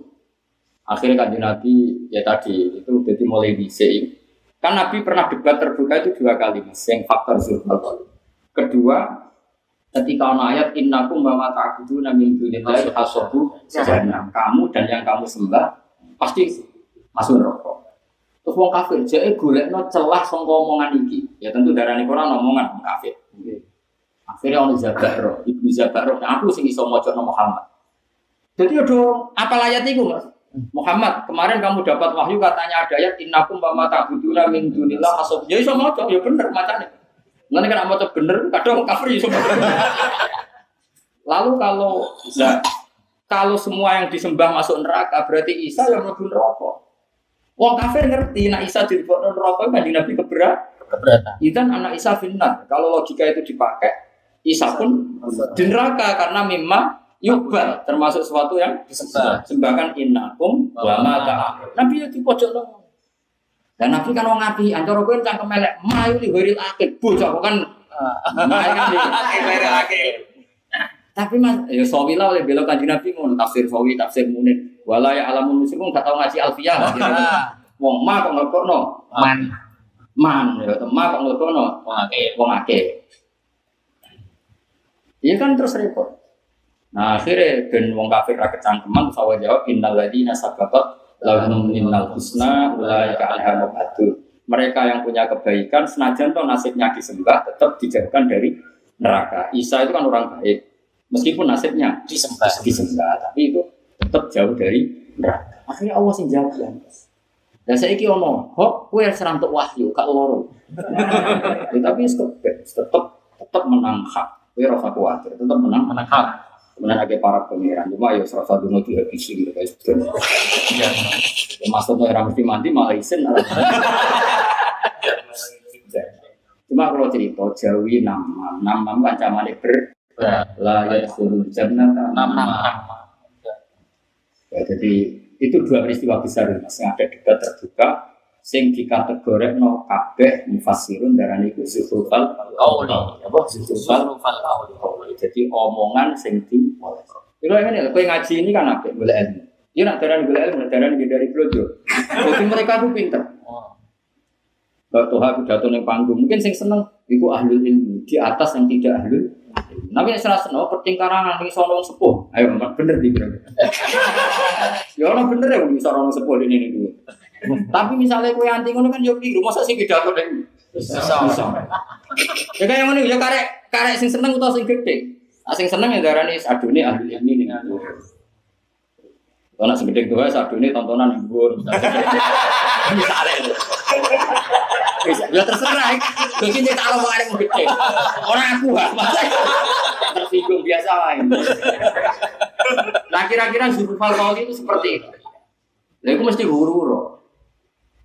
Akhirnya kan Nabi ya tadi itu jadi mulai dicek. Kan Nabi pernah debat terbuka itu dua kali mas, yang faktor zulfal. Kedua, ketika ono ayat innakum wa ta'buduna min dunillahi hasabu jahannam. Kamu dan yang kamu sembah pasti masuk neraka. Terus wong kafir, jadi golekno celah sangka omongan iki. Ya tentu darani Quran omongan kafir. Akhirnya orang Zabaro, ibu Zabaro, nah aku sing iso maca Muhammad. Jadi ada apa ayat itu mas? Muhammad, kemarin kamu dapat wahyu katanya ada ayat innakum wa mata buduna min dunillah asab. Ya iso maca, ya bener macane. Nanti kan maca bener, kadang kafir iso Lalu kalau nah, kalau semua yang disembah masuk neraka, berarti Isa yang mlebu neraka. Wong kafir ngerti, nak Isa dilebokno neraka kan Nabi keberat. Keberatan. Itu anak Isa finnar. Kalau logika itu dipakai, Isa pun di neraka karena memang yubal termasuk sesuatu yang disembah. Sembahkan innakum wa ma Nabi itu pojok loh. Dan Nabi kan wong ngapi, antara kowe cangkem elek, mayu di wiril akid, bocah kan. Mayu kan. Tapi mas, ya sawilah oleh belok kanji Nabi ngono tafsir sawi, tafsir munir. Wala ya alamun muslimun gak tau ngaji alfiyah. Wong ma kok ngelokno? Man. Man, ya ma kok ngelokno? Wong akeh. Wong akeh. Iya kan terus repot. Nah akhirnya ben wong kafir ra kecangkeman sawa jawab innal ladina sabaqat lahum innal husna ulaika anha. Mereka yang punya kebaikan senajan toh nasibnya disembah tetap dijauhkan dari neraka. Isa itu kan orang baik. Meskipun nasibnya disembah, disembah, tapi itu tetap jauh dari neraka. Akhirnya Allah sih jawab ya. Dan saya iki ono, kok kue serang untuk wahyu, kak loro. ya, tapi tetap tetap menang hak. Kue rasa khawatir, tetap menang menang hak. Kemudian ada para pangeran, cuma ya serasa dulu dihabisi gitu guys. Ya, maksudnya orang mesti mandi malah isen. Cuma kalau cerita Jawi nama, nama kan camane ber la yadkhulul jannata. Nama. Ya, jadi itu dua peristiwa besar mas yang ada debat terbuka sing dikategori no kabeh mufassirun darah itu zuhrufal qauli. Apa? Zuhrufal qauli. Jadi omongan sing di itu ini kowe ngaji ini kan apa boleh ilmu. Dia nak darah boleh ilmu darah dari blojo jadi mereka tuh pinter. Tuhan aku jatuh ning panggung mungkin sing seneng itu ahli ilmu di atas yang tidak ahli Nabi nek salah seno pertingkaran ning sono sepuh. Ayo bener di bener. Ya ono bener ya wong sono sepuh ini ini dulu. Tapi misalnya kue anti ngono kan yo keliru, masa sih pidato deh. Bisa. Ya kayak ngono ya karek karek sing seneng utawa sing gede. Nah, sing seneng ya darani adune ahli ilmi ning Kalau nak segede tua, satu ini tontonan yang gue Misalnya itu. Ya terserah. Mungkin kita kalau mau ada gede. Orang aku lah. Tersinggung biasa lain. Nah kira-kira Zulfal Kauli itu seperti itu. Nah itu mesti huru-huru.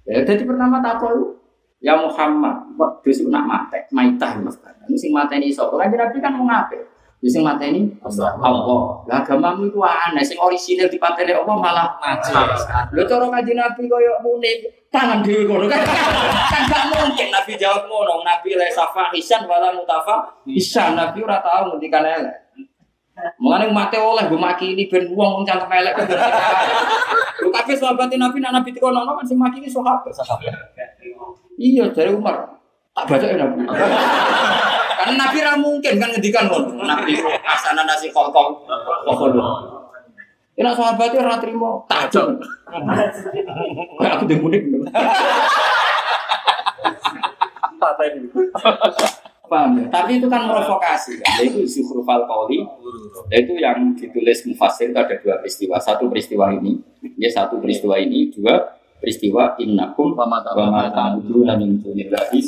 Ya, jadi pertama tak tahu. Ya Muhammad, besok nak mate, maitah mas. Ini sing mate ini sok. Kan Nabi kan mau ngapain? Jadi sing mateni Allah. Lah agamamu itu aneh, sing orisinil dipateni Allah malah najis. Lho cara kanjeng Nabi koyo muni tangan dhewe ngono kan. Kan gak mungkin Nabi jawab ngono. Nabi la safa hisan wala mutafa hisan. Nabi ora tau ngendikan elek. Mengenai mate oleh gue maki ini ben wong cangkem elek. Lu kabeh sahabat Nabi nak Nabi dikono kan sing maki ini sahabat. Iya dari Umar. Tak baca ya Nabi. Karena Nabi ra mungkin kan ngendikan ngono. Nabi asana nasi kokong. Kokong. Ini sahabatnya ora trimo tajam. Kayak aku demunik. Paham ya? Tapi itu kan provokasi kan. Itu Zuhrufal Qauli. Itu yang ditulis mufasir itu ada dua peristiwa. Satu peristiwa ini, ya satu peristiwa ini, dua peristiwa innakum wa ma ta'buduna min dunillahi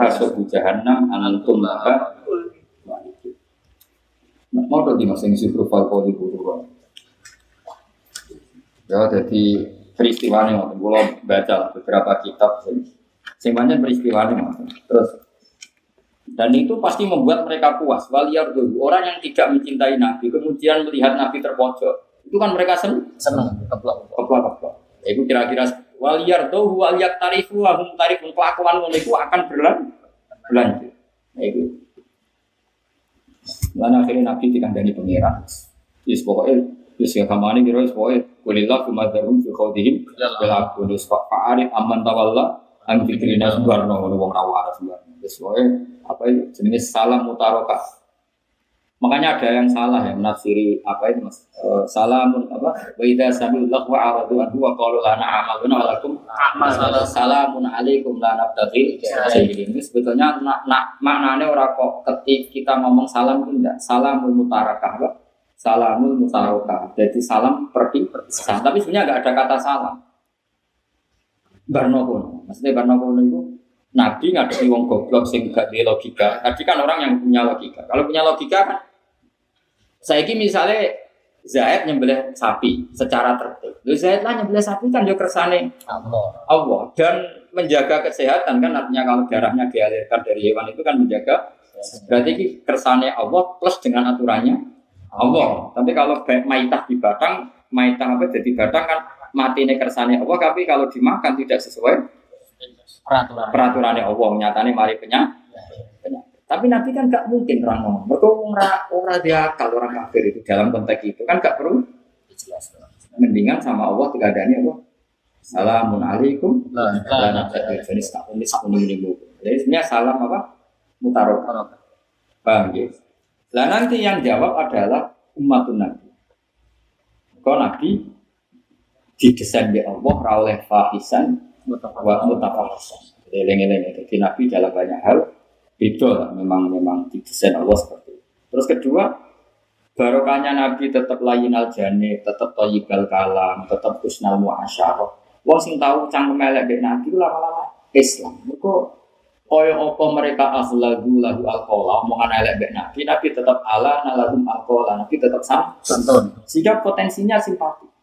hasabu jahannam anantum laha mau tuh di masing sifru falkoli buru ya jadi peristiwa ini waktu gue baca beberapa kitab sing banyak peristiwa ini terus dan itu pasti membuat mereka puas. Waliyar dulu orang yang tidak mencintai nabi kemudian melihat nabi terpojok itu kan mereka senang senang keplok keplok keplok itu kira-kira waliyar tuh waliyat tarifu wahum tarifun kelakuan itu akan berlan berlanjut. Nah, itu. Lalu akhirnya Nabi dikandani pengiran. Yes pokoknya Yes ya kamani kira Kulillah kumadarum fi khawdihim Belaku Yes fa'arif aman tawalla An fikrina subarno Wong rawa pokoknya Apa itu jenis salam mutaroka Makanya ada yang salah ya menafsiri apa itu Mas? Eh, salamun apa? Wa idza sami'u lahu wa aradu anhu wa qalu lana amaluna wa lakum Amal. salamun alaikum la nabtaghi. Ini sebetulnya nak nak maknanya ora kok ketik kita ngomong salam itu enggak salamul mutarakah apa? Salamul mutarakah. Jadi salam perpisah. Tapi sebenarnya enggak ada kata salam. Barno kono. Maksudnya Barno kono itu Nabi ngadepi wong goblok sing gak di logika. Tadi kan orang yang punya logika. Kalau punya logika kan saya ini misalnya Zaid nyembelih sapi secara tertib. Lalu Zaid lah nyembelih sapi kan dia kersane Allah. Allah dan menjaga kesehatan kan artinya kalau darahnya dialirkan dari hewan itu kan menjaga berarti ini kersane Allah plus dengan aturannya Allah. Tapi kalau baik maitah di batang, maitah apa jadi batang kan mati ini kersane Allah tapi kalau dimakan tidak sesuai Peraturan. peraturannya Allah nyatane mari penyakit. Tapi Nabi kan gak mungkin orang ngomong. Mereka ora ora dia kalau orang kafir itu dalam konteks itu kan gak perlu mendingan sama Allah tidak ada Allah. Salamun alaikum. Dan ada jenis tak unik tak unik ini. Jadi sebenarnya salam apa? Mutarok. Paham ya? Lah nanti yang jawab adalah umatun Nabi. Kau Nabi didesain di Allah ra oleh fahisan wa mutafahisan. Jadi lengi-lengi. Jadi Nabi dalam banyak hal beda lah. Memang memang didesain Allah seperti itu. Terus kedua, barokahnya Nabi tetap layin al jani, tetap toyibal kalam, tetap husnal muasyarah. Wong sing tahu cangkem elek dek Nabi lama-lama Islam. Mereka kaya apa mereka akhlagu lagu alkola, omongan elek dek Nabi, Nabi tetap ala nalagum alkola, Nabi tetap sama. Santun. Sehingga potensinya simpati.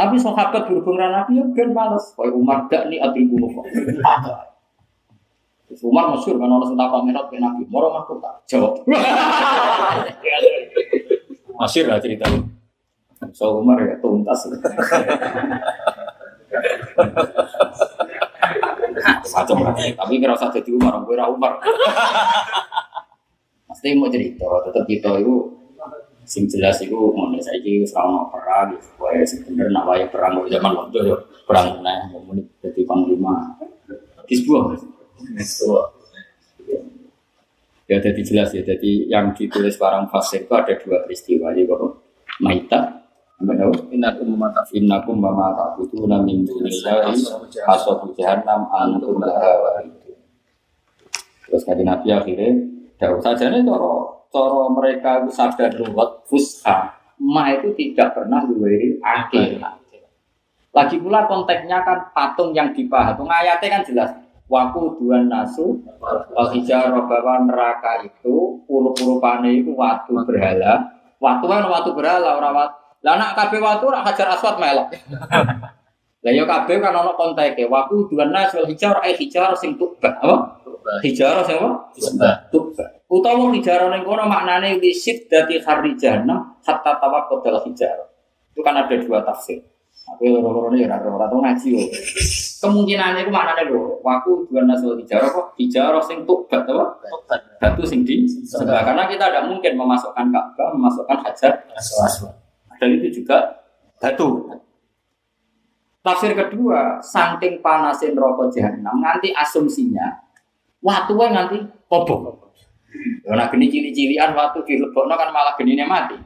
Tapi sahabat berhubung dengan Nabi ya ben males. Kaya Umar gak nih adil bunuh. Terus Umar masyur kan orang sentak komentar ke Nabi. Moro aku tak jawab. masyur lah ceritanya. So Umar ya tuntas. Lah. Tapi kira usah jadi Umar, gue Umar. Pasti mau cerita, tetap kita itu sing jelas itu saiki wis ora ono perang gitu. Wae sing bener nak wae perang kok zaman waktu yo perang nah muni dadi panglima. Kisbuah. Ya jadi jelas ya. Jadi yang ditulis barang fasir itu ada dua peristiwa. Jadi kalau Maita, apa tahu? Innakum mata Innakum mama ta'buduna min dunillahi hasabu jahannam antum laha. Terus kata Nabi akhirnya, jauh saja nih coro, coro mereka itu sadar luwet fusha. Ma itu tidak pernah luweri akhir. Lagi pula konteksnya kan patung yang dipahat. Ayatnya kan jelas. Waku dua nasu hijarah bahwa neraka itu puluh-puluh itu watu berhala. Watu kan watu berhala orang watu. Lah anak kabeh watu ora hajar aswad melok. Lah yo kabeh kan ono konteke. Waku dua nasu al hijarah ai hijarah sing tuba. Apa? Hijarah sing apa? Tuba. Utawa hijarah ning kono maknane wisid dadi kharijana hatta tawaqqat dal hijarah. Itu kan ada dua tafsir. Tapi loro-loro ini ya ora ora ngaji yo. Kemungkinan itu maknanya lho. Waku dua nasul hijarah kok hijarah sing tubat apa? Batu sing di sebelah. Karena kita tidak mungkin memasukkan Ka'bah, memasukkan hajar aswad. Dan itu juga batu. Tafsir kedua, saking panasin rokok jahanam, nanti asumsinya waktu nanti kobong. Ya nak geni cili-cilian waktu dilebokno kan malah genine mati.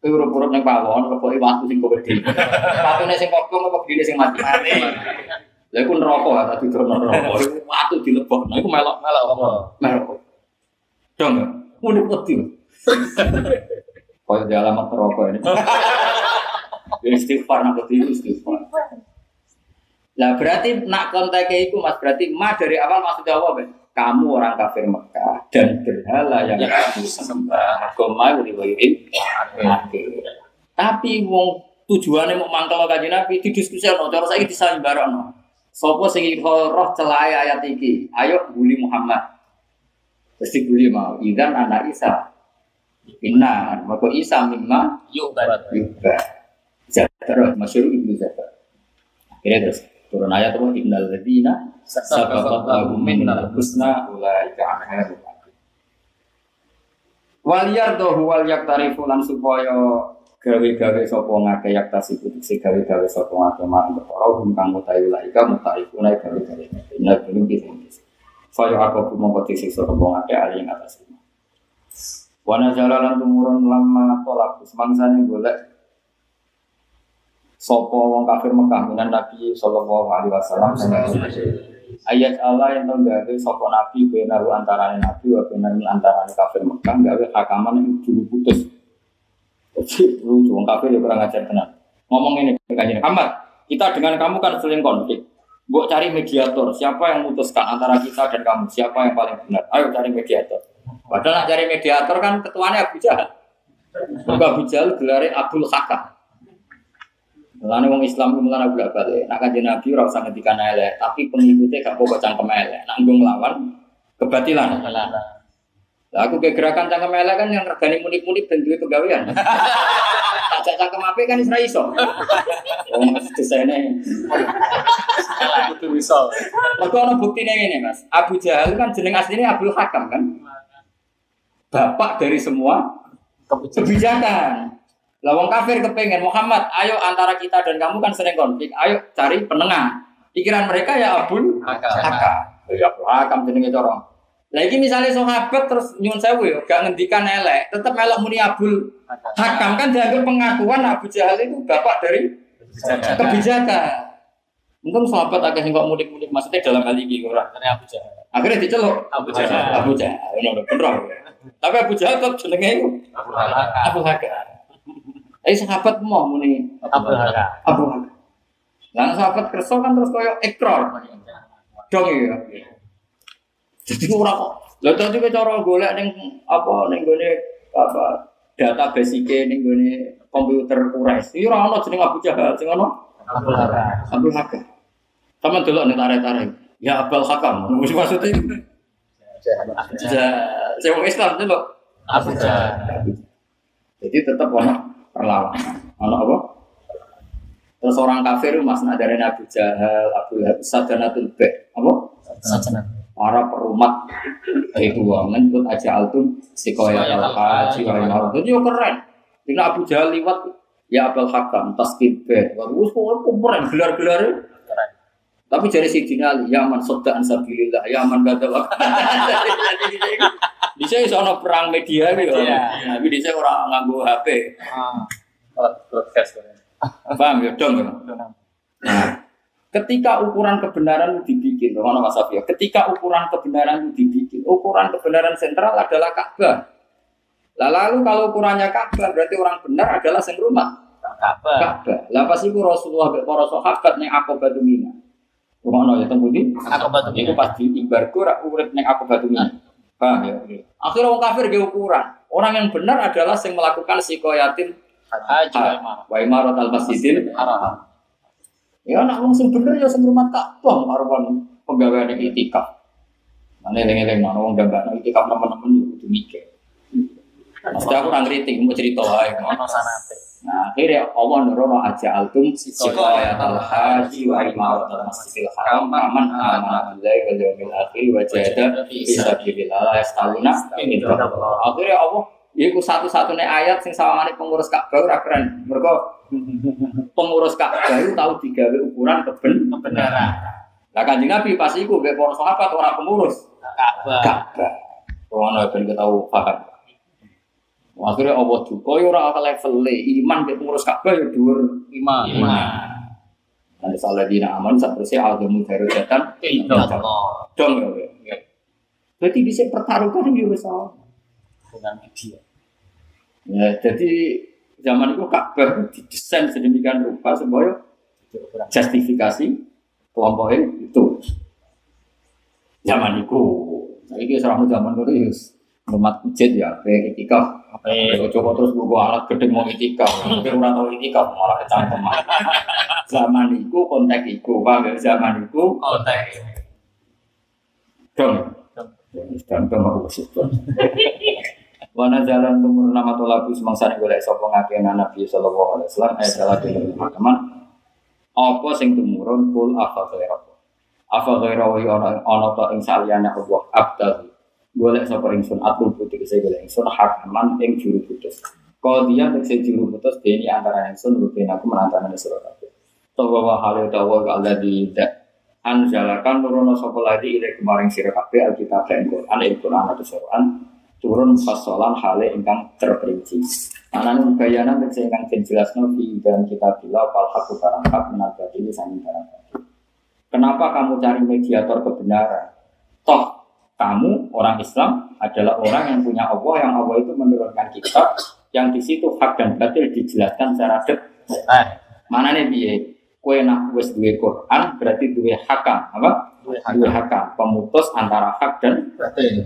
Kowe urip-urip ning pawon leboke waktu sing gede. Watune sing kobong apa genine sing mati. Lha iku neraka ya tadi dono neraka. Iku waktu dilebokno iku melok-melok apa? Melok. Dong. Muni wedi. Kaya di alamat neraka ini. Ya istighfar nak wedi istighfar. Lah berarti nak kontaknya itu mas berarti ma dari awal maksudnya apa Ben? Kamu orang kafir Mekah dan berhala yang Ya, kamu sembah. Agama riwayatin Tapi wong tujuannya mau mangkel kajian Nabi di diskusi no, cara saya disayang bareng Sopo sing roh celaya ayat iki, ayo bully Muhammad. Terus dibully mau, idan anak Isa. Inna, maka Isa mimma Yuk bat. juga. Jadar, masyur ibnu Jadar. Akhirnya terus turun ayat apa? Innal ladina sabaqat lahum minnal husna ulaika anha mubadun. Wal yardahu wal yaktarifu lan supaya gawe-gawe sapa ngake yaktasiku diksi gawe-gawe sapa ngake mak perkara hum kang mutahi ulaika mutarifu naik gawe-gawe. Inna belum bisa. Faya aku mongko diksi sapa ngake ali ing atas Wana jalan tumurun lama tolak semangsane golek sopo wong kafir Mekah minan Nabi sallallahu alaihi wasallam ayat Allah yang gawe sopo Nabi benaru antara Nabi wa benaru antara kafir Mekah gawe hakaman yang dulu putus. Jadi lucu wong kafir ya kurang ajar tenan. Ngomong ini kajian Muhammad, kita dengan kamu kan sering konflik. Buat cari mediator, siapa yang memutuskan antara kita dan kamu, siapa yang paling benar? Ayo cari mediator. Padahal nak cari mediator kan ketuanya Abu Jahal. Abu Jahal gelarin Abdul Hakam. Lalu orang Islam itu mulai bolak balik. Nak kajian Nabi ora usah ngendikan elek, tapi pengikutnya gak bawa cangkem elek. Nak nggung lawan kebatilan. Lah aku ke gerakan cangkem elek kan yang regani munik-munik dan duit pegawaian. Tak cangkem apa kan Israel iso. Oh, desainnya. Itu bisa. Mereka ada buktinya ini mas. Abu Jahal kan jeneng aslinya Abdul Hakam kan. Bapak dari semua kebijakan. Lawang kafir kepengen Muhammad, ayo antara kita dan kamu kan sering konflik, ayo cari penengah. Pikiran mereka ya Abdul Hakam. Ya Hakam jenenge orang. Lagi misalnya sahabat terus nyun sewu ya, gak ngendikan elek, tetap melok muni Abdul Hakam kan dianggap pengakuan Abu Jahal itu bapak dari kebijakan. Untung sahabat agak sing kok mudik-mudik maksudnya dalam hal ini ora. Dari Abu Jahal. Akhirnya diceluk Abu Jahal. Abu Jahal. Ono bener. Tapi Abu Jahal tetap jenenge Abu Hakam. Abu Hakam. Eh sahabat mau muni Abu Hakam. Abu Hakam. Lah sahabat kerso kan terus koyo ekor. Dong ya. Jadi ora kok. Lah tadi ke cara golek ning apa ning gone apa database iki ning gone komputer Quraisy. Iki ora ono jeneng Abu Jahal, sing ono Abu Hakam. Abu Hakam. Sama delok ning tarik-tarik. Ya Abul Hakam. Wis maksudnya saya wong Islam delok. Abu Jahal. Jadi tetap ono perlawanan. Ono apa? Terus orang kafir mas nak dari Abu Jahal, Abu Lahab, Sadanatul Bek, apa? Sajana. Para perumat itu wangen ikut aja altum sikoya al haji wa imar. Itu yo keren. Ini Abu Jahal liwat ya Abul Hakam, Taskib Bek. Wah, keren gelar-gelar. Tapi dari si Dinali, Yaman Soda Ansabilillah, Yaman gada Di sini soal perang media gitu. Iya. Tapi di sini orang nganggo HP. Ah. Broadcast. Paham ya dong. ya? Nah, ketika ukuran kebenaran itu dibikin, mana Mas Afia? Ketika ukuran kebenaran itu dibikin, ukuran kebenaran sentral adalah Ka'bah. Lah lalu kalau ukurannya Ka'bah berarti orang benar adalah sing rumah Ka'bah. Ka'bah. Lah pas iku Rasulullah mek para sahabat ning Aqabah Mina. Rumono ya temu di Aqabah Iku pas diimbargo rak urip ning Aqabah Mina. Paham ya? Akhirnya orang kafir ge ukuran. Orang yang benar adalah yang melakukan sikoyatin Haji wa imarat al masjidil Haram. Ya anak wong sing bener ya sing rumah Ka'bah marwan pegawai ning itikaf. Mane eling-eling ana wong gambakno itikaf nemen-nemen yo kudu mikir. Mesti aku ora ngritik mau cerita wae. Ono sanate. Nah, akhirnya Allah nurono aja altum sikoyat al haji wa imarat al masjidil haram aman amana billahi wal yawmil akhir wa jahada fi sabilillah la yastawuna inda Akhirnya Allah Iku satu-satunya ayat sing sawangane pengurus Ka'bah ora keren. Mergo pengurus Ka'bah tahu digawe ukuran keben Kebenaran. Lah Kanjeng Nabi pas iku mbek para sahabat ora pengurus Ka'bah. Ka'bah. Ono ben ketahu paham. Akhirnya Allah duka ya ora level iman mbek pengurus Ka'bah ya dhuwur Lima. iman. Nanti salah dina aman satrusnya algamu darajatan Allah. dong ya. Berarti bisa pertaruhkan ya wis ana. Dengan media. Ya, jadi zaman itu Ka'bah didesain sedemikian rupa supaya justifikasi kelompoknya itu. Zaman itu, saya ini serang zaman dulu ya, rumah masjid ya, kayak itikaf. Eh, coba terus gue alat gede mau itikaf, tapi orang tahu itikaf malah kecangkeman. Zaman itu konteks itu, bang, zaman itu konteks. dong. Dan dong aku situ. Wana jalan tumur nama tolabu semangsa nih golek sapa ngakena Nabi sallallahu alaihi wasallam ayat salah dene teman. Apa sing tumurun kul afa ghaira. Afa ghaira wa ana ana ta ing saliyane Allah abdal. Golek sapa ingsun atlu putih saya golek ingsun hakaman ing juru putus. Qadiyan tegese juru putus dene antara ingsun rutin aku menantang sira kabeh. Tawa wa hale tawa Allah di anjalakan nurono sapa lagi ila kemaring sira kabeh alkitab dan Quran ing Quran atau Quran turun fasolan hale ingkang terperinci. Anan bayana tegese ingkang den jelasno dalam kitab bila fal menabat ini Kenapa kamu cari mediator kebenaran? Kamu orang Islam adalah orang yang punya Allah yang Allah itu menurunkan kitab yang di situ hak dan batil dijelaskan secara detail. Mana nih biye? Kue nak wes dua Quran berarti dua hakam apa? Dua hakam pemutus antara hak dan batil.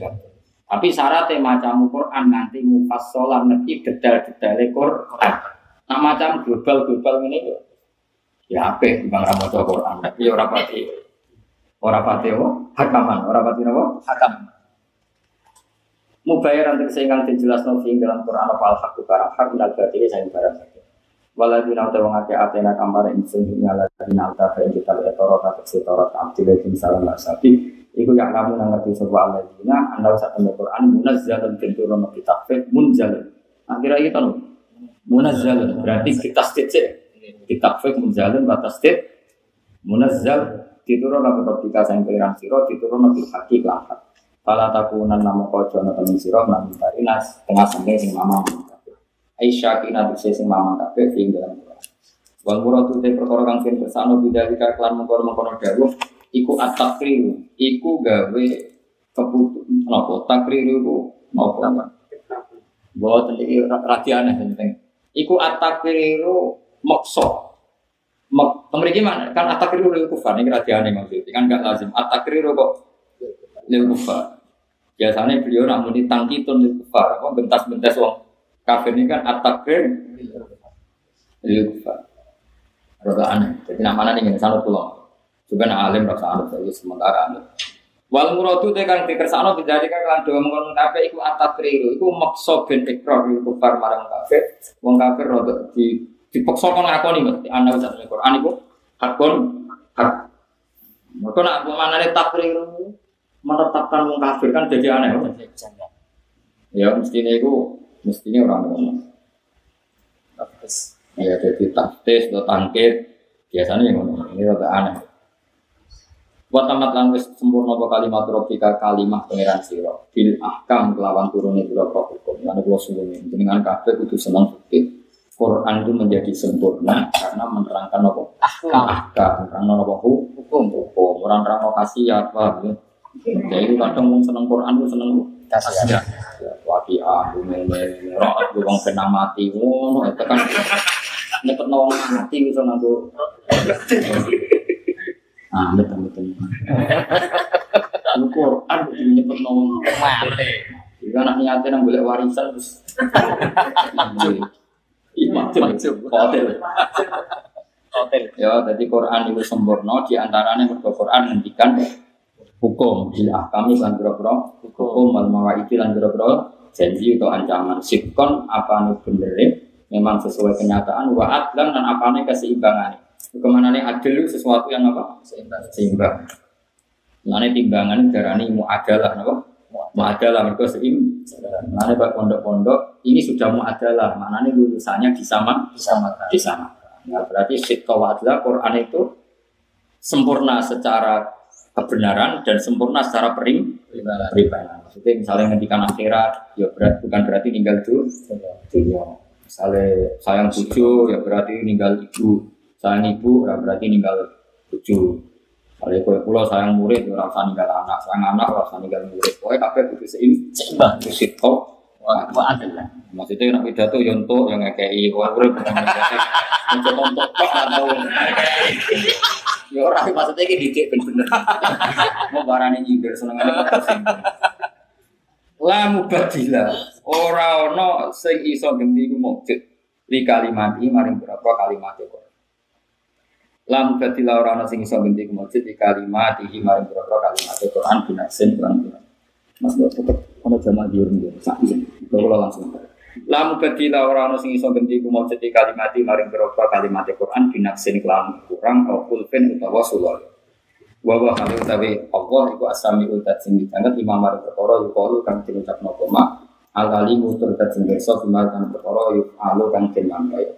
Tapi syaratnya macam Quran nanti mufassalan ngerti detail-detail Quran. Nah macam global-global ini ya apa bang ramu Quran tapi orang pati orang pati apa hakaman orang pati apa hakam mubayar nanti sehingga jelas nanti dalam Quran apa al hak barang hak dan berarti saya barang walau nanti wong akeh atena kamar insun nyala dina alta fa kita lihat torot atau setorot abdi lagi salam sapi Iku yang kamu ngerti sebuah aladina, anda usah tanda Quran, munazzalun benturun kita fit munzalun. Akhirnya kita nih, munazzalun berarti kita stitch kita fit munzalun batas stitch munazzal diturun aku ketika saya keliran siro diturun haki kelahak. Kalau takunan nama kau jono temen siro nabi nas tengah sampai sing mama Aisyah kina tuh sing mama kafe sing dalam Quran. Wal muradu te perkara kang sing bersano bidalika klan mengkono-mengkono dawuh iku atakriru iku gawe keputus napa takriru iku napa apa buat iki radi aneh penting. Iku atakriru maksa mriki mana kan atakriru lil kufar ini radi aneh maksudnya. Kan enggak lazim. Atakriru kok lil kufar. Biasanya beliau nak muni tangkitun lil kufar. Apa bentas-bentas wong kafir ini kan atakrir lil kufar. Rada aneh. Jadi namanya nih sanut pulang. Juga nak alim rasa anut saja sementara anut. Wal muradu te kang dikersakno dijadikan kan doa mengkon kabeh iku atat kriru iku maksa ben ikrar iku kufar marang kabeh wong kafir rada di dipaksa kon ngakoni mesti ana wis Quran iku hakon hak Mereka nak manane takriru menetapkan wong kafir kan jadi aneh. Ya mestinya itu mestinya orang ngomong. Ya jadi taktis atau tangkit biasanya yang ngomong ini rada aneh. Wa tamat lan wis sempurna apa kalimat robika kalimah pangeran sira bil ahkam kelawan turune pira hukum. Lan kula suwun jenengan kabeh kudu seneng fikih. Quran itu menjadi sempurna karena menerangkan apa? Ahkam. Ahkam, menerangkan apa? Hukum. Hukum. Orang terang kasih apa? Jadi kadang mau seneng Quran itu seneng kasih ya. Wakiah, bumi, roh, bang kena mati, oh, itu kan nyepet nawang mati bisa nganggo Ah, betul betul. Al-Quran itu nyebut ngomong mati. Jika anak niatnya nang boleh warisan terus. Macam hotel. Hotel. Ya, jadi Quran itu sempurna di antaranya mergo Quran ngendikan hukum bila kami lan boro hukum wal mawaidi lan boro janji atau ancaman sikon apa nih bener memang sesuai kenyataan wa adlan dan apa nih keseimbangan Ke mana nih adil itu sesuatu yang apa? Seimbang. Seimbang. Mana timbangan darani mu adalah apa? Mu adalah mereka seim. Mana bak pondok-pondok ini sudah mu adalah. Mana nih lulusannya disama? Disama. Disama. Nah, berarti sitkau adalah Quran itu sempurna secara kebenaran dan sempurna secara perim peribalan. Maksudnya misalnya ngendikan akhirat, ya berat, bukan berarti tinggal dulu. Misalnya sayang cucu, ya berarti tinggal ibu sayang ibu berarti ninggal cucu kalau kue pulau sayang murid ora usah ninggal anak sayang anak ora usah ninggal murid. Kowe kabeh kudu seim seimbang. Kusit kok wah maksudnya nak pidato yonto yang ngekei murid bukan untuk untuk kok atau ya ora maksudnya iki didik bener-bener. Mau barane nyindir senengane kok la mubadila ora ono sing iso ganti ku mujud li kalimati maring berapa kalimat kok lam badila ora ana sing iso ganti kemujud di kalimat iki maring pira kalimat Quran binasin Quran Quran Mas kok tetep ana jamaah diurung ya sak iki kula langsung. Lam badila ora ana sing iso ganti kemujud di kalimat maring pira kalimat Quran binasin kelam kurang au kulfin utawa sulul. Wa wa kali utawi Allah iku asami utat sing ditanggap imam maring perkara yuqalu kang diucapno koma alali mutur dat sing kersa bimal kan perkara yuqalu kang den mangkaya